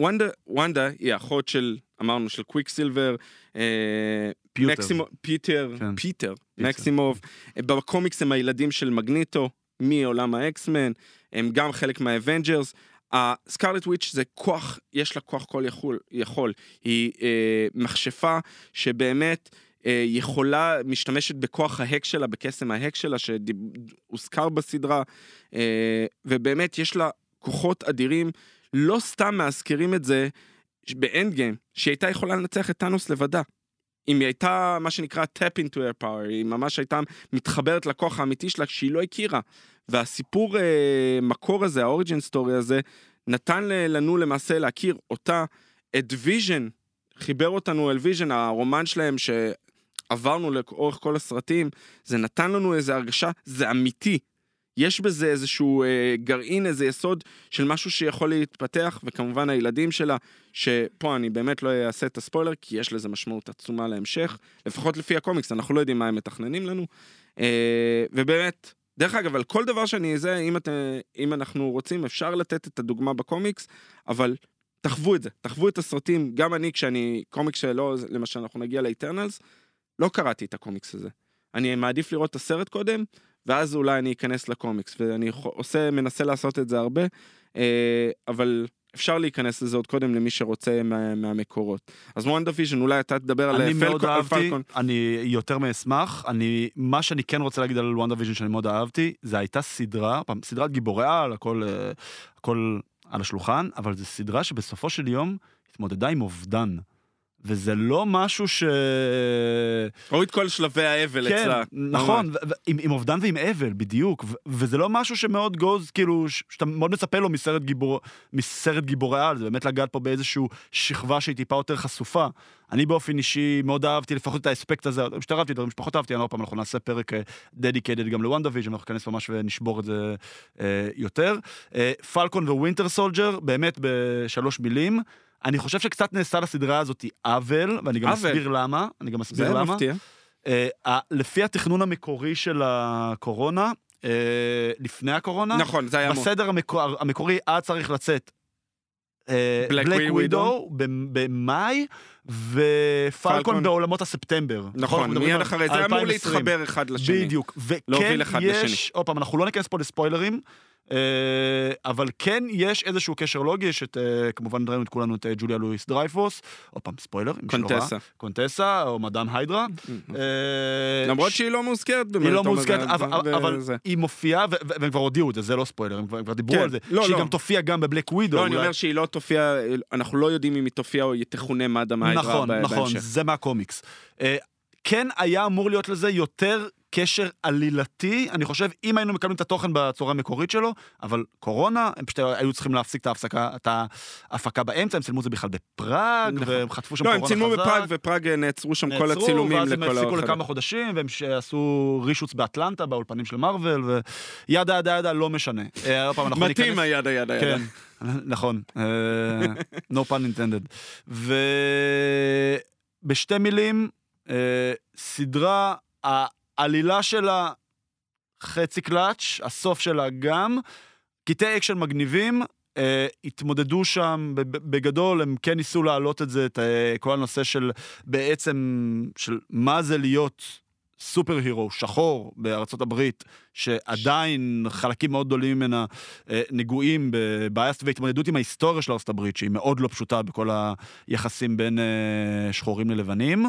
אה, וונדה, וונדה היא האחות של, אמרנו, של Quicksilver, אה, פיוטר. מקסימו, פיטר, כן. פיטר, פיטר. מקסימוב. בקומיקס הם הילדים של מגניטו, מעולם ה X-Men, הם גם חלק מה Avengers. ה Scarlet Witch זה כוח, יש לה כוח כל יכול, יכול. היא אה, מכשפה שבאמת אה, יכולה, משתמשת בכוח ההק שלה, בקסם ההק שלה, שהוזכר בסדרה, אה, ובאמת יש לה כוחות אדירים, לא סתם מאזכרים את זה ב Endgame, שהיא הייתה יכולה לנצח את טאנוס לבדה. אם היא הייתה, מה שנקרא, tap into her power, היא ממש הייתה מתחברת לכוח האמיתי שלה שהיא לא הכירה. והסיפור אה, מקור הזה, ה origin story הזה, נתן לנו למעשה להכיר אותה, את ויז'ן, חיבר אותנו אל ויז'ן, הרומן שלהם שעברנו לאורך כל הסרטים, זה נתן לנו איזו הרגשה, זה אמיתי. יש בזה איזשהו אה, גרעין, איזה יסוד של משהו שיכול להתפתח, וכמובן הילדים שלה, שפה אני באמת לא אעשה את הספוילר, כי יש לזה משמעות עצומה להמשך, לפחות לפי הקומיקס, אנחנו לא יודעים מה הם מתכננים לנו. אה, ובאמת, דרך אגב, על כל דבר שאני זה, אם, אם אנחנו רוצים, אפשר לתת את הדוגמה בקומיקס, אבל תחוו את זה, תחוו את הסרטים, גם אני כשאני, קומיקס שלא, למשל אנחנו נגיע ל Eternals, לא קראתי את הקומיקס הזה. אני מעדיף לראות את הסרט קודם, ואז אולי אני אכנס לקומיקס, ואני עושה, מנסה לעשות את זה הרבה, אה, אבל אפשר להיכנס לזה עוד קודם למי שרוצה מה, מהמקורות. אז WandaVision, אולי אתה תדבר על אני Falcon, מאוד על אהבתי, Falcon. אני יותר מאשמח, אני, מה שאני כן רוצה להגיד על WandaVision שאני מאוד אהבתי, זה הייתה סדרה, פעם, סדרת גיבורי על, הכל, אה, הכל על השולחן, אבל זו סדרה שבסופו של יום התמודדה עם אובדן. וזה לא משהו ש... ראו את כל שלבי האבל כן, אצלה. נכון. ו- ו- עם, עם אובדן ועם אבל, בדיוק, ו- וזה לא משהו שמאוד גוז, כאילו, ש- שאתה מאוד מצפה לו מסרט, גיבור, מסרט גיבורי על, זה באמת לגעת פה באיזושהי שכבה שהיא טיפה יותר חשופה. אני באופן אישי מאוד אהבתי לפחות את האספקט הזה, יותר אהבתי דברים שפחות אהבתי, אני עוד פעם, אנחנו נעשה פרק dedicated גם ל WandaVision, אנחנו ניכנס ממש ונשבור את זה אה, יותר. Falcon Winter Soldier, באמת בשלוש מילים. אני חושב שקצת נעשה לסדרה הזאת עוול, ואני גם עוול. אסביר למה, אני גם אסביר זה למה. מפתיע. אה, ה- לפי התכנון המקורי של הקורונה, אה, לפני הקורונה, נכון, זה היה אמור. בסדר המקור, המקורי היה צריך לצאת Black Black. Widow במאי, ו Falcon Falcon. בעולמות הספטמבר. נכון, מדברים מיד אחרי, זה אמור 2020. להתחבר אחד לשני. בדיוק, וכן. יש, עוד פעם, אנחנו לא ניכנס פה לספוילרים, אה, אבל כן יש איזשהו קשר לוגי, יש את, אה, כמובן ראינו את כולנו את אה, ג'וליה לואיס דרייפוס, עוד פעם ספוילר. קונטסה. קונטסה, או מדאם היידרה. אה, למרות שהיא לא מוזכרת. היא לא מוזכרת, אבל. היא מופיעה, והם כבר הודיעו את זה, זה לא ספוילר, הם כבר, דיברו כן, על זה, לא, שהיא לא. גם תופיע גם בבלק ווידו. לא, אני אומר שהיא לא תופיע, אנחנו לא יודעים אם היא תופיע או תכונה מד"א מהידרה נכון, ב- נכון, בהמשך. זה מהקומיקס. אה, כן היה אמור להיות לזה יותר קשר עלילתי, אני חושב, אם היינו מקבלים את התוכן בצורה המקורית שלו, אבל קורונה, הם פשוט היו צריכים להפסיק את ההפסקה, את ההפקה באמצע, הם צילמו את זה בכלל בפראג, נכון. והם חטפו שם לא, קורונה הם צילמו חזק. בפראג, ופראג אה, נעצרו שם כל נעצרו, הצילומים ואז הם לכל הפסיקו. לכמה חודשים, והם עשו רישוץ באטלנטה, באולפנים של מארוול, וידה ידה ידה, לא משנה. אה, מתאים הידה ידה ידה. כן, נכון, אה, no pun intended. ובשתי מילים, סדרה, העלילה שלה חצי קלאץ', הסוף שלה גם, קטעי אקשן מגניבים, אה, התמודדו שם בגדול, הם כן ניסו להעלות את זה, את אה, כל הנושא של בעצם, של מה זה להיות super hero, שחור בארצות הברית, שעדיין חלקים מאוד גדולים ממנה אה, נגועים בבעיה והתמודדות עם ההיסטוריה של ארצות הברית, שהיא מאוד לא פשוטה בכל היחסים בין אה, שחורים ללבנים.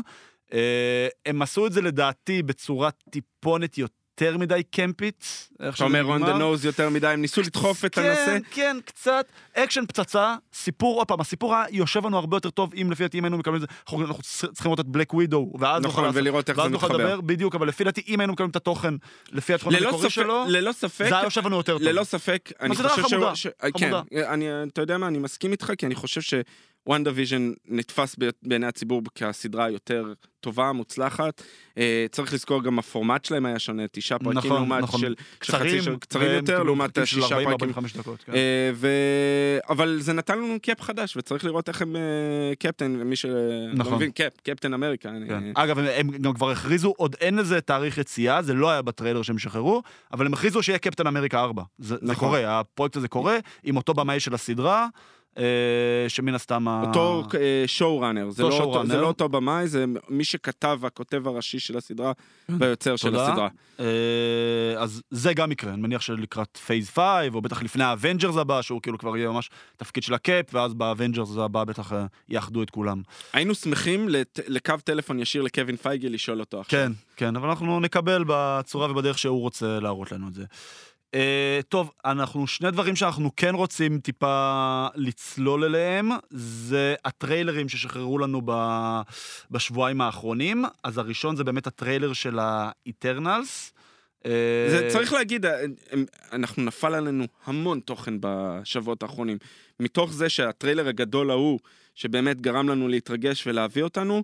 אה, הם עשו את זה לדעתי בצורה טיפונת יותר מדי קמפית. אתה אומר on the nose יותר מדי, הם ניסו לדחוף את הנושא. כן, כן, קצת. אקשן פצצה, סיפור, עוד פעם, הסיפור יושב לנו הרבה יותר טוב, אם לפי דעתי, אם היינו מקבלים את זה, אנחנו צריכים לראות את Black Widow, ואז נוכל נכון, ולראות איך זה מתחבר. לדבר, בדיוק, אבל לפי דעתי, אם היינו מקבלים את התוכן לפי ללא המקורי שלו, ללא ספק, זה היה יושב לנו יותר טוב. ללא ספק, אני חושב חמודה, ש... ש- כן, חמודה. אני, אתה יודע מה, אני מסכים איתך, כי אני חושב ש WandaVision נתפס בעיני הציבור כסדרה היותר טובה, מוצלחת. אה, צריך לזכור גם הפורמט שלהם היה שונה, תשעה פרקים נכון, לעומת נכון. של... קצרים, של קצרים יותר, לעומת פרקים של שישה 40, פרקים. 45 דקות, כן. אה, ו... אבל זה נתן לנו Cap חדש, וצריך לראות איך הם אה, קפטן, ומי שלא נכון. מבין, Cap, קפטן אמריקה. אני- כן. אגב, הם, הם גם כבר הכריזו, עוד אין לזה תאריך יציאה, זה לא היה בטריילר שהם שחררו, אבל הם הכריזו שיהיה קפטן אמריקה 4. זה, זה נכון. קורה, הפרויקט הזה קורה, עם אותו במאי של הסדרה, אה, שמן הסתם... אותו showrunner, זה, לא אותו-. זה לא אותו במאי, זה מי שכתב, הכותב הראשי של הסדרה והיוצר של. הסדרה. אה, אז זה גם יקרה, אני מניח שלקראת Phase 5, או בטח לפני ה Avengers הבא, שהוא כאילו כבר יהיה ממש תפקיד של ה Cap, ואז ב Avengers הבא בטח אה, יאחדו את כולם. היינו שמחים לת- לקו טלפון ישיר לקווין פייגל לשאול אותו עכשיו. כן, כן, אבל אנחנו נקבל בצורה ובדרך שהוא רוצה להראות לנו את זה. אה, טוב, אנחנו, שני דברים שאנחנו כן רוצים טיפה לצלול אליהם, זה הטריילרים ששחררו לנו ב, בשבועיים האחרונים. אז הראשון זה באמת הטריילר של ה Eternals. זה צריך להגיד, אה, אנחנו נפל עלינו המון תוכן בשבועות האחרונים. מתוך זה שהטריילר הגדול ההוא, שבאמת גרם לנו להתרגש ולהביא אותנו,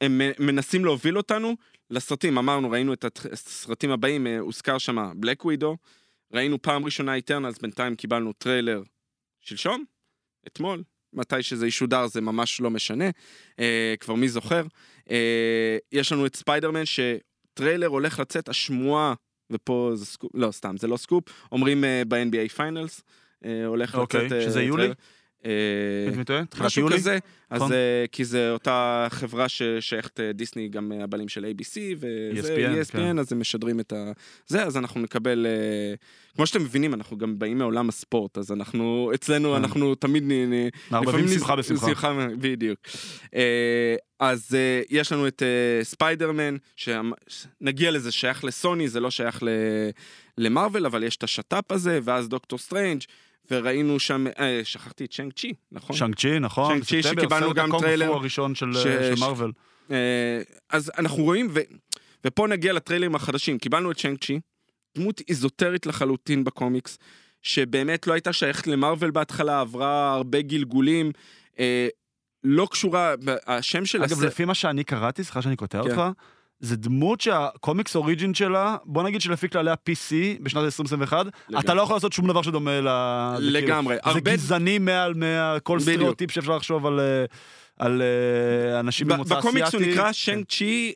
הם מנסים להוביל אותנו לסרטים. אמרנו, ראינו את הסרטים הבאים, אה, הוזכר שם Black Widow, ראינו פעם ראשונה Eternals, בינתיים קיבלנו טריילר שלשום, אתמול, מתי שזה ישודר זה ממש לא משנה, אה, כבר מי זוכר. אה, יש לנו את ספיידרמן שטריילר הולך לצאת, השמועה, ופה זה סקופ, לא סתם, זה לא סקופ, אומרים אה, ב-NBA Finals, אה, הולך אוקיי, לצאת... אה, שזה יולי? טריילר. אה, אני טועה? תחילת משהו יולי? כזה, אז נכון. אה, כי זה אותה חברה ששייכת אה, דיסני, גם הבעלים של ABC וזה, ESPN, כן. ESPN, אז הם משדרים את ה... זה, אז אנחנו נקבל, כמו שאתם מבינים, אנחנו גם באים מעולם הספורט, אז אנחנו, אצלנו כן. אנחנו תמיד מערבבים שמחה בשמחה. שמחה, בדיוק. אז יש לנו את ספיידרמן, שנגיע לזה, שייך לסוני, זה לא שייך למרוויל, אבל יש את השת"פ הזה, ואז דוקטור סטרנג', וראינו שם, אה, שכחתי את צ'אנג צ'י, נכון? שאנג צ'י, נכון. שאנג צ'י, שקיבלנו סרט גם טריילר הראשון של ש- של ש- מארוול. אה, אז אנחנו רואים, ו... ופה נגיע לטריילרים החדשים. קיבלנו את שאנג צ'י, דמות איזוטרית לחלוטין בקומיקס, שבאמת לא הייתה שייכת למרוויל בהתחלה, עברה הרבה גלגולים, אה, לא קשורה, השם של אגב, הסרט... לפי מה שאני קראתי, סליחה שאני קוטע כן. אותך, זה דמות שהקומיקס origin שלה, בוא נגיד שלפי כללי ה-PC בשנת 2021, לגמרי. אתה לא יכול לעשות שום דבר שדומה ל... זה כאילו- לגמרי. זה הרבה- גזעני מעל כל בדיוק. סטריאוטיפ שאפשר לחשוב על, אה, על אה, אנשים ממוצא אסיאתי. בקומיקס הוא נקרא. שנג צ'י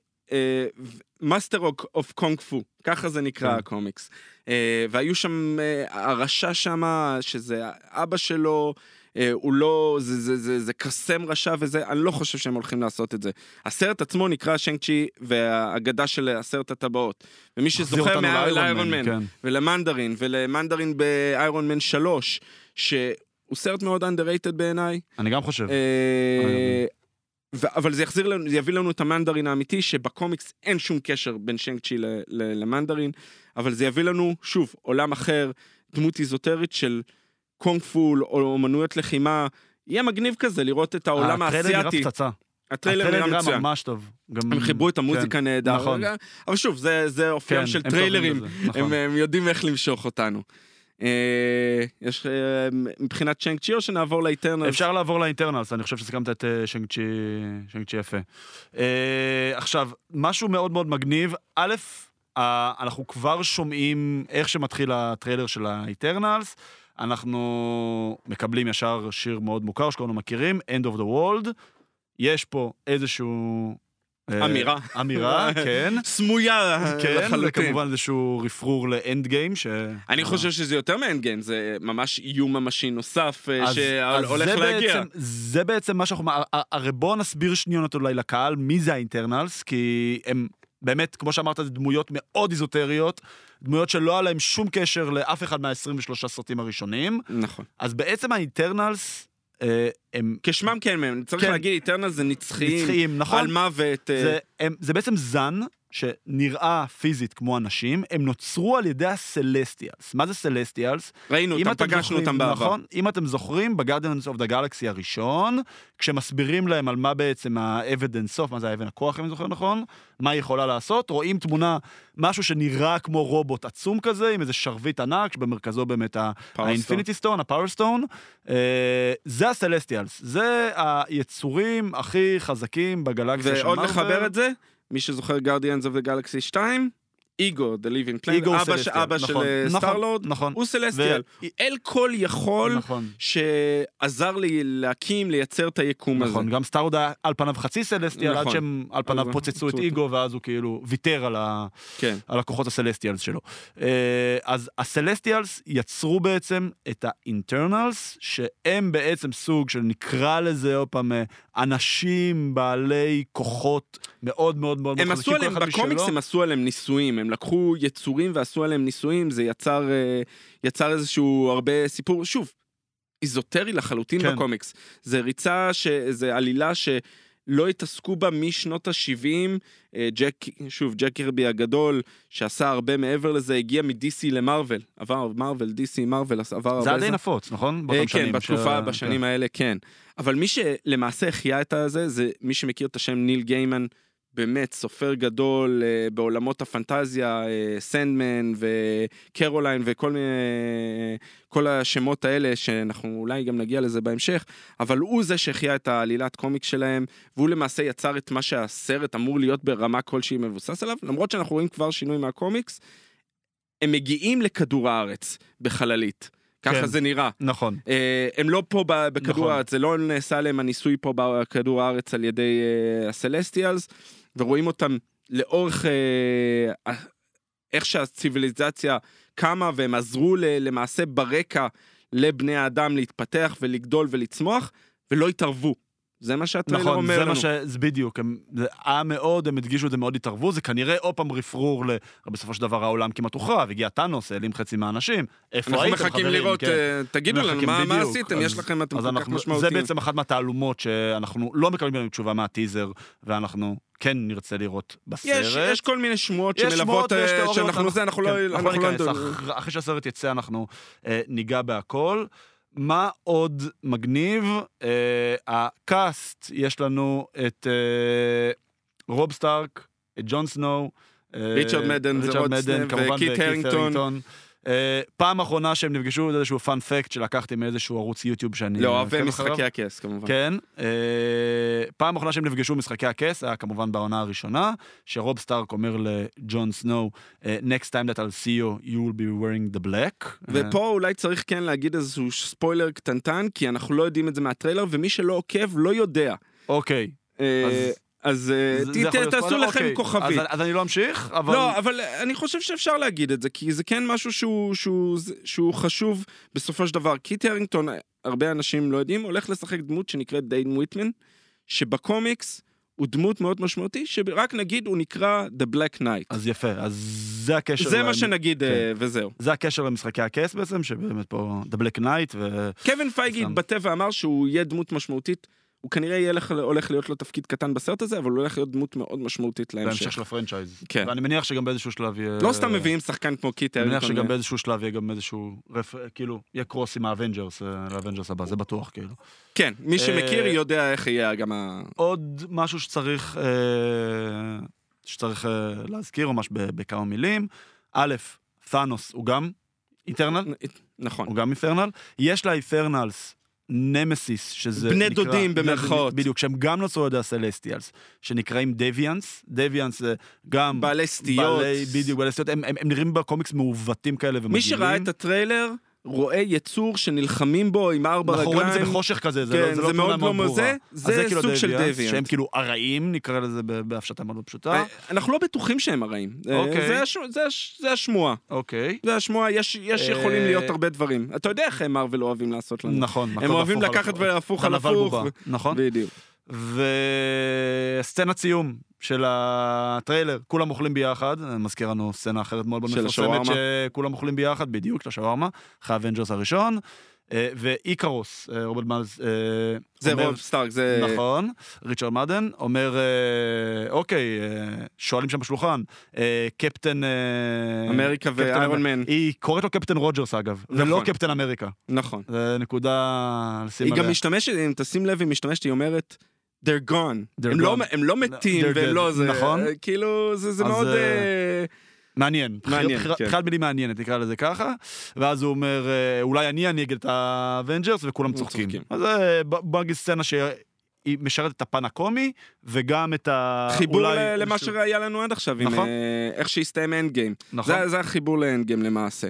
מאסטר אוף קונג פו, ככה זה נקרא כן. הקומיקס. אה, והיו שם, אה, הרשע שם, שזה אבא שלו, אה, הוא לא, זה, זה, זה, זה קסם רשע וזה, אני לא חושב שהם הולכים לעשות את זה. הסרט עצמו נקרא שאנג צ'י והאגדה של עשרת הטבעות. ומי שזוכר לאיירון מן, מן, כן. ולמנדרין, ולמנדרין באיירון מן 3, שהוא סרט מאוד underrated בעיניי. אני גם חושב. אה, ו- אבל זה יחזיר לנו, זה יביא לנו את המנדרין האמיתי, שבקומיקס אין שום קשר בין שיינג צ'י ל- ל- למנדרין, אבל זה יביא לנו, שוב, עולם אחר, דמות איזוטרית של קונג פו או אומנויות לחימה. יהיה מגניב כזה לראות את העולם הטריילר נראה האסייתי. פצצה. הטריילר נראה מצוין. ממש טוב. גם- הם חיברו את המוזיקה כן, נהדר. נכון. אבל שוב, זה, זה אופיים כן, של הם טריילרים. נכון. הם, הם יודעים איך למשוך אותנו. אה, יש אה, מבחינת שאנג צ'י או שנעבור ל Eternals? אפשר לעבור ל Eternals, אני חושב שסיכמת את אה, שאנג צ'י שאנג צ'י יפה. עכשיו, משהו מאוד מאוד מגניב, א', אנחנו כבר שומעים איך שמתחיל הטריילר של ה Eternals, אנחנו מקבלים ישר שיר מאוד מוכר שכולנו מכירים, End of the World, יש פה איזשהו... אה, אמירה. אמירה, כן. סמויה כן, לחלוטין. וכמובן איזשהו רפרור לאנד גיים, ש... אני חושב שזה יותר מאנד גיים, זה ממש איום ממשי נוסף אה, שהולך להגיע. בעצם, זה בעצם מה שאנחנו... הרי בואו נסביר שניונת אולי לקהל מי זה האינטרנלס, כי הם באמת, כמו שאמרת, זה דמויות מאוד איזוטריות, דמויות שלא היה להם שום קשר לאף אחד מה-23 סרטים הראשונים. נכון. אז בעצם האינטרנלס, אה, הם כשמם כן הם, צריך כן. להגיד, Eternal זה נצחיים, נצחיים, נכון? אלמוות. אה, זה, הם, זה בעצם זן שנראה פיזית כמו אנשים, הם נוצרו על ידי ה Celestials. מה זה Celestials? ראינו אותם, פגשנו זוכרים- אותם בעבר. נכון, אם אתם זוכרים, ב Guardians of the Galaxy הראשון, כשמסבירים להם על מה בעצם ה-evidence of, מה זה האבן הכוח, אם אני זוכר נכון, מה היא יכולה לעשות, רואים תמונה, משהו שנראה כמו רובוט עצום כזה, עם איזה שרביט ענק, שבמרכזו באמת ה Infinity Stone, ה Power Stone, זה ה Celestials, זה היצורים הכי חזקים בגלקסיה של ועוד מארוול. לחבר את זה, מי שזוכר of the Galaxy 2, איגו, The Living Planet, איגו אבא, ש- אבא של נכון, אה, נכון, סטארלורד, נכון. הוא Celestial. ו- אל כל יכול נכון. שעזר לי להקים, לייצר את היקום הזה. נכון, גם סטארלורד היה על פניו חצי Celestial, עד נכון. שהם על פניו פוצצו את איגו, ואז הוא כאילו ויתר על ה... כן. על הכוחות הסלסטיאלס שלו. אה, אז הסלסטיאלס יצרו בעצם את האינטרנלס, שהם בעצם סוג של נקרא לזה עוד פעם אה, אנשים בעלי כוחות מאוד מאוד מאוד הם מאוד עשו עליהם, בקומיקס. הם עשו עליהם ניסויים, הם לקחו יצורים ועשו עליהם ניסויים, זה יצר, אה, יצר איזשהו הרבה סיפור, שוב, איזוטרי לחלוטין כן. בקומיקס. זה ריצה, ש... זה עלילה שלא התעסקו בה משנות ה-70, ג'ק, שוב, ג'ק קירבי הגדול, שעשה הרבה מעבר לזה, הגיע מ-DC למרוויל, עבר מרוויל, DC, מרוויל, עבר הרבה... זה זמן. נפוץ, נכון? אה, באותם כן, שנים בתקופה, ש- בשנים האלה, כן. אבל מי שלמעשה החיה את הזה, זה מי שמכיר את השם ניל גיימן, באמת סופר גדול אה, בעולמות הפנטזיה, אה, סנדמן וקורליין וכל מיני, כל השמות האלה, שאנחנו אולי גם נגיע לזה בהמשך, אבל הוא זה שהחיה את העלילת comic שלהם, והוא למעשה יצר את מה שהסרט אמור להיות ברמה כלשהי מבוסס עליו, למרות שאנחנו רואים כבר שינוי מהקומיקס, הם מגיעים לכדור הארץ בחללית. ככה כן. זה נראה. נכון. אה, הם לא פה בכדור נכון. הארץ, זה לא נעשה עליהם הניסוי פה בכדור הארץ על ידי הסלסטיאלס, ורואים אותם לאורך אה, ה- איך שהציוויליזציה קמה והם עזרו ל- למעשה ברקע לבני האדם להתפתח ולגדול ולצמוח, ולא התערבו. זה מה שהטריילר נכון, אומר זה לנו. מה ש... זה בדיוק, הם... זה היה מאוד, הם הדגישו את זה מאוד התערבו, זה כנראה עוד פעם רפרור ל... בסופו של דבר העולם כמעט הוחרב, הגיע טאנוס, העלים חצי מהאנשים. איפה אנחנו הייתם, מחכים חברים? לראות, כן. אה, תגידו לנו מחכים מה מה. עשיתם, אז- יש לכם, אתם אז כל כך אנחנו, משמעותיים. זה בעצם אחת מהתעלומות שאנחנו לא מקבלים עליהן תשובה מהטיזר, ואנחנו כן נרצה לראות בסרט. יש, יש כל מיני שמועות יש שמלוות, שמועות אה, תיאוריות, שאנחנו זה, אנחנו לא... כן, אנחנו לא אנחנו לא ניכנס, אחרי שהסרט יצא אנחנו אה, ניגע בהכל. מה עוד מגניב? אה, ה cast, יש לנו את אה, רוב סטארק, את ג'ון סנואו. אה, ריצ'רד מדן זה ריצ'רד מדן, וקיט הרינגטון. אה, פעם אחרונה שהם נפגשו, זה איזשהו fun fact שלקחתי מאיזשהו ערוץ יוטיוב שאני... לא, אוהבי. משחקי הכס כמובן. כן. אה, פעם אחרונה שהם נפגשו במשחקי הכס, היה כמובן בעונה הראשונה, שרוב סטארק אומר לג'ון סנואו, אה, next time that I'll see you, you will be wearing the black. ופה אולי צריך כן להגיד איזשהו ספוילר קטנטן, כי אנחנו לא יודעים את זה מהטריילר, ומי שלא עוקב לא יודע. אוקיי, אז אז אה, תעשו? לכם אוקיי. כוכבית. אז, אני לא אמשיך, אבל... לא, אבל אני חושב שאפשר להגיד את זה, כי זה כן משהו שהוא, חשוב בסופו של דבר. קיט הרינגטון, הרבה אנשים לא יודעים, הולך לשחק דמות שנקראת דיין וויטמן, שבקומיקס הוא דמות מאוד משמעותי, שרק נגיד הוא נקרא The Black Knight. אז יפה, אז זה הקשר... זה מה ל- שנגיד, כן. אה, וזהו. זה הקשר למשחקי הכס בעצם, שבאמת פה The Black Knight, ו... קווין פייגי. התבטא ואמר שהוא יהיה דמות משמעותית. הוא כנראה יהיה לך- הולך להיות לו תפקיד קטן בסרט הזה, אבל הוא הולך להיות דמות מאוד משמעותית בהמשך להמשך. של הפרנצ'ייז. כן. ואני מניח שגם באיזשהו שלב יהיה... לא סתם מביאים שחקן כמו קיט אני מניח. שגם באיזשהו שלב יהיה גם איזשהו, רפ... כאילו, יהיה cross עם האבנג'רס, אה, לאבנג'רס הבא, זה בטוח, כאילו. כן, מי שמכיר אה, יודע איך יהיה גם ה... עוד משהו שצריך, אה, שצריך אה, להזכיר, ממש בכמה מילים. א', תאנוס הוא גם איטרנל, נכון. הוא גם איתרנל. יש לה איתרנלס נמסיס, שזה בני נקרא- דודים במרכאות. בדיוק, שהם גם נוצרו על ידי הסלסטיאלס, שנקראים דביאנס. דביאנס זה גם... בעלי סטיות. בעלי, בדיוק, בעלי סטיות. הם, הם, הם נראים בקומיקס מעוותים כאלה ומגעילים. מי שראה את הטריילר, רואה יצור שנלחמים בו עם ארבע אנחנו רואים את זה רגליים. בחושך כזה, זה, כן, לא, זה, זה לא מאוד לא ברורה. מזה, אז זה כאילו סוג של דביאנס. שהם כאילו ארעיים, נקרא לזה בהפשטה מאוד פשוטה. אה, אנחנו לא בטוחים שהם הרעים. אה, אוקיי. זה הש- זה הש- זה השמועה. אוקיי. זה השמועה, יש יש אה, יכולים להיות הרבה דברים. אתה יודע איך מרוויל אוהבים לעשות לנו. נכון. הם אוהבים לקחת ולהפוך על הפוך. נכון. בדיוק. וסצנת סיום של הטריילר, כולם אוכלים ביחד, מזכיר לנו סצנה אחרת מאוד של מפורסמת, השווארמה. שכולם אוכלים ביחד, בדיוק, של השווארמה, אחרי האבנג'רס הראשון, אה, ואיקרוס, אה, רוברט מיילס, אה, זה רוב סטארק, זה... נכון, ריצ'רד מדן, אומר, אוקיי, שואלים שם בשולחן, קפטן... אמריקה ואיירון מן. היא קוראת לו קפטן רוג'רס אגב, ולא נכון. קפטן אמריקה. נכון. זה נקודה לשים היא גם עליה. משתמשת, אם תשים לב, היא משתמשת, היא אומרת, they're gone. They're הם לא- gone. הם לא מתים They're והם dead. לא זה. נכון. כאילו, זה זה אז, מאוד... אה, מעניין, מעניין, בחירת כן. מילים מעניינת, נקרא לזה ככה, ואז הוא אומר, אה, אולי אני אנהיג את ה Avengers, וכולם צוחקים. צוחקים. אז בוא נגיד סצנה שהיא משרתת את הפן הקומי, וגם את ה... חיבור אולי למה שהיה לנו עד עכשיו, עם נכון. אה, איך שהסתיים Endgame. נכון. זה זה החיבור ל Endgame למעשה.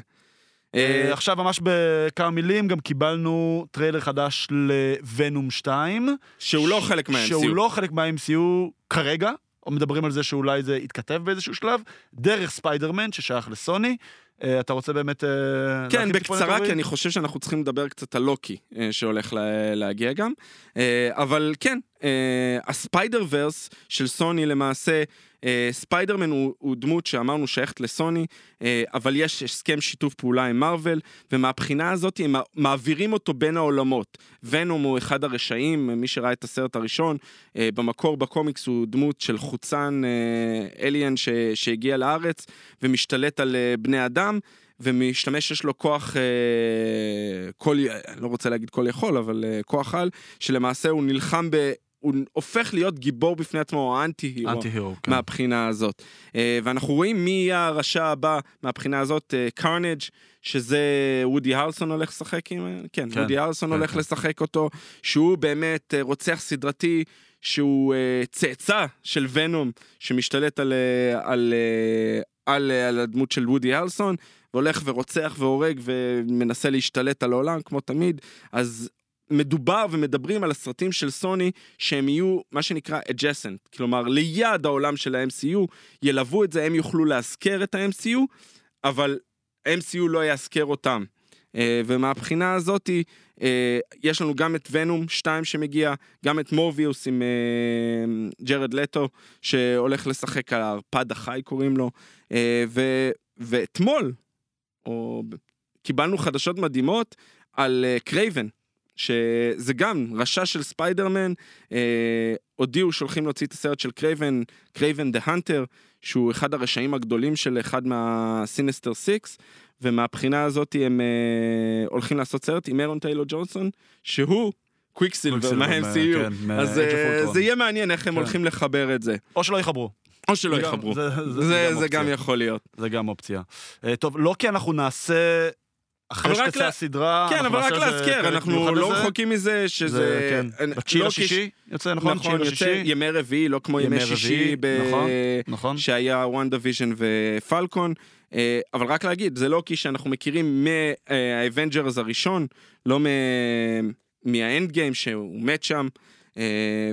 אה, אה, עכשיו ממש בכמה מילים, גם קיבלנו טריילר חדש ל Venom 2. שהוא לא חלק מה-MCU. שהוא לא חלק מה-MCU כרגע, או מדברים על זה שאולי זה יתכתב באיזשהו שלב, דרך ספיידרמן ששייך לסוני. אה, אתה רוצה באמת... אה, כן, בקצרה? כי אני חושב שאנחנו צריכים לדבר קצת על לוקי, אה, שהולך לה- להגיע גם. אבל כן, ה Spider-Verse של סוני למעשה, ספיידרמן הוא, הוא דמות שאמרנו שייכת לסוני, אבל יש הסכם שיתוף פעולה עם מארוול, ומהבחינה הזאת הם מעבירים אותו בין העולמות. Venom הוא אחד הרשעים, מי שראה את הסרט הראשון, במקור בקומיקס הוא דמות של חוצן אליאן ש, שהגיע לארץ ומשתלט על בני אדם. ומשתמש, יש לו כוח, אה, כל, אני לא רוצה להגיד כל יכול, אבל אה, כוח על, שלמעשה הוא נלחם ב... הוא הופך להיות גיבור בפני עצמו, או אנטי-הירו. אנטי-הירו, כן. מהבחינה הזאת. אה, ואנחנו רואים מי יהיה הרשע הבא מהבחינה הזאת, קרנג', שזה וודי הרלסון הולך לשחק עם... כן, כן, וודי הרלסון כן, הולך כן. לשחק אותו, שהוא באמת רוצח סדרתי, שהוא אה, צאצא של ונום, שמשתלט על, על, על, אה, על הדמות של וודי הרלסון, והולך ורוצח והורג ומנסה להשתלט על העולם, כמו תמיד. אז מדובר ומדברים על הסרטים של סוני שהם יהיו מה שנקרא adjacent, כלומר ליד העולם של ה-MCU, ילוו את זה, הם יוכלו לאזכר את ה-MCU, אבל ה-MCU לא יאזכר אותם. Uh, ומהבחינה הזאתי, יש לנו גם את Venom 2 שמגיע, גם את Morbius עם ג'רד לטו, שהולך לשחק על הערפד החי קוראים לו, uh, ו, ואתמול, או קיבלנו חדשות מדהימות על Kraven, שזה גם רשע של ספיידרמן, אה, הודיעו שהולכים להוציא את הסרט של Kraven, Kraven the Hunter, שהוא אחד הרשעים הגדולים של אחד מה Sinister Six, ומהבחינה הזאת הם אה, הולכים לעשות סרט עם אירון טיילור ג'ונסון, שהוא קוויקסילבר מה-MCU. כן, אז אה. זה יהיה מעניין איך הם כן. הולכים לחבר את זה. או שלא יחברו. או שלא זה יחברו. זה- זה- זה זה גם זה גם. יכול להיות. זה גם אופציה. אה, טוב, לא כי אנחנו נעשה... אחרי שתצא לה- הסדרה, כן, אבל רק להזכיר, אנחנו לא לזה. רחוקים מזה שזה... זה, כן. אני- בתשיעי לא לשישי יוצא, נכון? נכון, יוצא לשישי. ימי רביעי, לא כמו ימי ימי שישי, נכון, נכון. שהיה WandaVision ו Falcon. אה, אבל רק להגיד, זה לוקי שאנחנו מכירים מה Avengers הראשון, לא מה- מה Endgame שהוא מת שם, אה,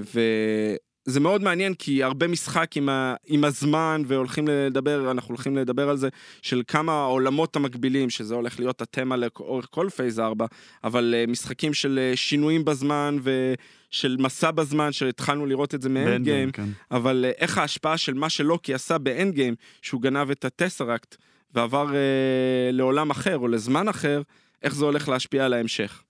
זה מאוד מעניין כי הרבה משחק עם, ה, עם הזמן והולכים לדבר, אנחנו הולכים לדבר על זה, של כמה העולמות המקבילים, שזה הולך להיות התמה לאורך כל Phase 4, אבל uh, משחקים של uh, שינויים בזמן ושל מסע בזמן, שהתחלנו לראות את זה מ Endgame, כן. אבל uh, איך ההשפעה של מה שלוקי עשה ב Endgame, שהוא גנב את הטסראקט ועבר uh, לעולם אחר או לזמן אחר, איך זה הולך להשפיע על ההמשך.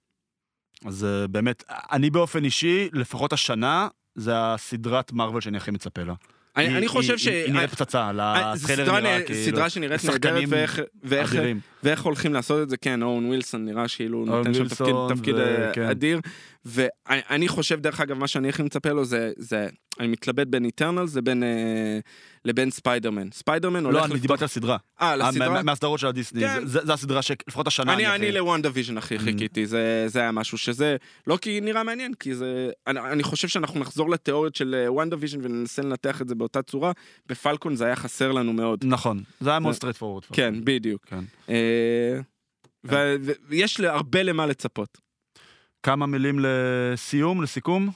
אז uh, באמת, אני באופן אישי, לפחות השנה, זה הסדרת מארוול שאני הכי מצפה לה. אני, היא- אני חושב היא- ש... היא נראית פצצה, אה, הטריילר סדרה, נראה כאילו... סדרה שנראית נהדרת ואיך, ואיך. ואיך הולכים לעשות את זה, כן, אורן ווילסון נראה כאילו נותן שם תפקיד, תפקיד ו- אה, כן. אדיר, ואני חושב דרך אגב מה שאני הכי מצפה לו זה, זה אני מתלבט בין Eternals לבין, אה, לבין ספיידרמן, ספיידרמן הולך לא, אני דיברתי על סדרה. אה, לסדרה? מה- מהסדרות של הדיסני, כן. זה- זה הסדרה שלפחות השנה אני, הכי- אני ל WandaVision הכי Mm. חיכיתי, זה, זה היה משהו שזה, לוקי נראה מעניין, כי זה, אני, אני חושב שאנחנו נחזור לתיאוריות של WandaVision וננסה לנתח את זה באותה צורה, ב Falcon זה היה חסר לנו מאוד. נכון, זה היה מאוד straightforward. כן, בדיוק. כן. אה, ויש הרבה למה לצפות. כמה מילים לסיום, לסיכום?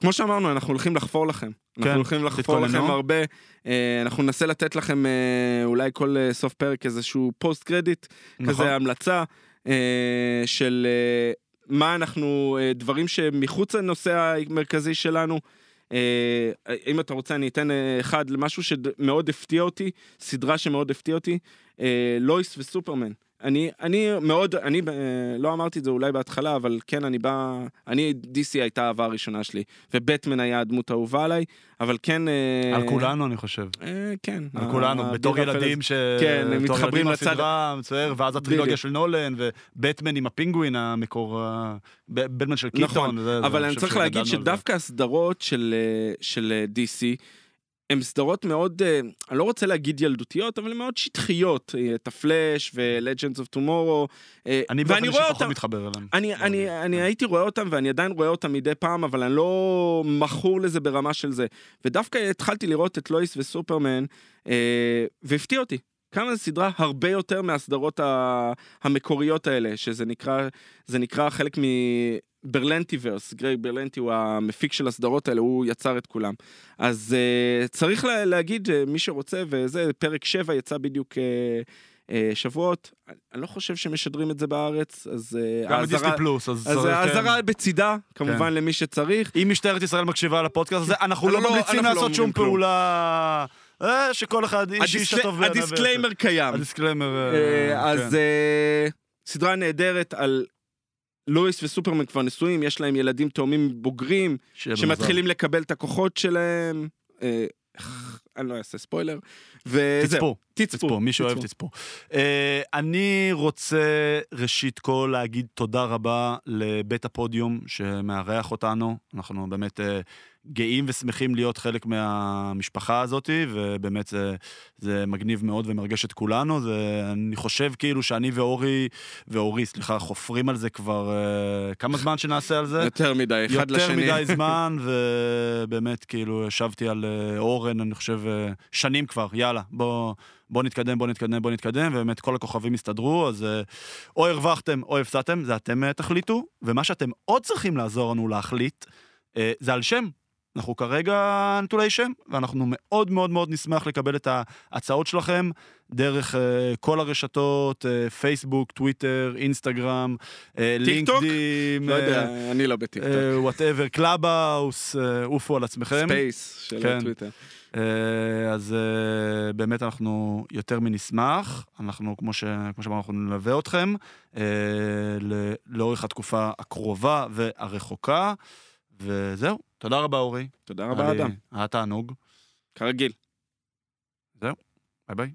כמו שאמרנו, אנחנו הולכים לחפור לכם. כן, אנחנו הולכים לחפור. לכם הרבה. אה, אנחנו ננסה לתת לכם אה, אולי כל אה, סוף פרק איזשהו פוסט קרדיט, נכון. כזה המלצה של מה אנחנו, דברים שמחוץ לנושא המרכזי שלנו. אם אתה רוצה אני אתן אחד למשהו שמאוד הפתיע אותי, סדרה שמאוד הפתיע אותי, לויס וסופרמן. אני, אני מאוד, אני אה, לא אמרתי את זה אולי בהתחלה, אבל כן, אני בא, אני, DC הייתה האהבה הראשונה שלי, ובטמן היה הדמות האהובה עליי, אבל כן... אה, על כולנו, אני חושב. אה, כן. על כולנו, בתור ילדים ש... כן, הם בתור מתחברים ילדים לצד- לסדרה, מצער, ואז הטרילוגיה. של נולן, ובטמן עם הפינגווין המקור... בטמן של קיטון. נכון, אבל אני צריך להגיד. שדווקא הסדרות של, של DC, הן סדרות מאוד, אה, אני לא רוצה להגיד ילדותיות, אבל הן מאוד שטחיות. אה, את הפלאש ו-Legends of Tomorrow. אה, אני באופן אישי פחות מתחבר אליהם. אני, לא אני, יודע. אני כן. הייתי רואה אותם ואני עדיין רואה אותם מדי פעם, אבל אני לא מכור לזה ברמה של זה. ודווקא התחלתי לראות את לואיס וסופרמן, אה, והפתיע אותי. כמה זו סדרה הרבה יותר מהסדרות המקוריות האלה, שזה נקרא, זה נקרא חלק מברלנטיברס, גרייג ברלנטי הוא המפיק של הסדרות האלה, הוא יצר את כולם. אז uh, צריך לה, להגיד, uh, מי שרוצה, וזה, פרק 7 יצא בדיוק uh, uh, שבועות, אני לא חושב שמשדרים את זה בארץ, אז uh, גם בדיסני פלוס, אז... אז צריך, כן. האזהרה בצידה, כמובן למי שצריך. אם משטרת ישראל מקשיבה לפודקאסט הזה, אנחנו לא לא, ממליצים לא לעשות שום אומרים כלום. פעולה... שכל אחד איש איש ה discl- הטוב בעיניו. ה disclaimer קיים. ה disclaimer... אז כן. סדרה נהדרת על לואיס וסופרמן כבר נשואים, יש להם ילדים תאומים בוגרים. שמתחילים לקבל את הכוחות שלהם. אה, אני לא אעשה ספוילר. וזהו, תצפו, תצפו. מי שאוהב תצפו. אה, אני רוצה ראשית כל להגיד תודה רבה לבית הפודיום שמארח אותנו. אנחנו באמת אה, גאים ושמחים להיות חלק מהמשפחה הזאת, ובאמת זה, זה מגניב מאוד ומרגש את כולנו. זה, אני חושב כאילו שאני ואורי, ואורי, סליחה, חופרים על זה כבר אה, כמה זמן שנעשה על זה? יותר מדי, אחד יותר לשני. מדי (laughs) זמן, ובאמת, כאילו, ישבתי על אה, אורן, אני חושב, אה, שנים כבר, יאללה, בוא, בוא נתקדם, בוא נתקדם, בוא נתקדם, ובאמת כל הכוכבים הסתדרו, אז או הרווחתם או הפסדתם, זה אתם תחליטו, ומה שאתם עוד צריכים לעזור לנו להחליט, זה על שם. אנחנו כרגע נטולי שם, ואנחנו מאוד מאוד מאוד נשמח לקבל את ההצעות שלכם דרך uh, כל הרשתות, uh, פייסבוק, טוויטר, אינסטגרם, טיקטוק? לינקדין, לא יודע, אני לא בטיקטוק. Whatever, Clubhouse, אה, עופו על עצמכם. Space של כן. טוויטר. אה, אז אה, באמת אנחנו יותר מנשמח, אנחנו, כמו ש- כמו שאמרנו, אנחנו נלווה אתכם אה, לאורך התקופה הקרובה והרחוקה, וזהו, תודה רבה אורי. תודה רבה, אדם. היה תענוג, כרגיל. ביי ביי.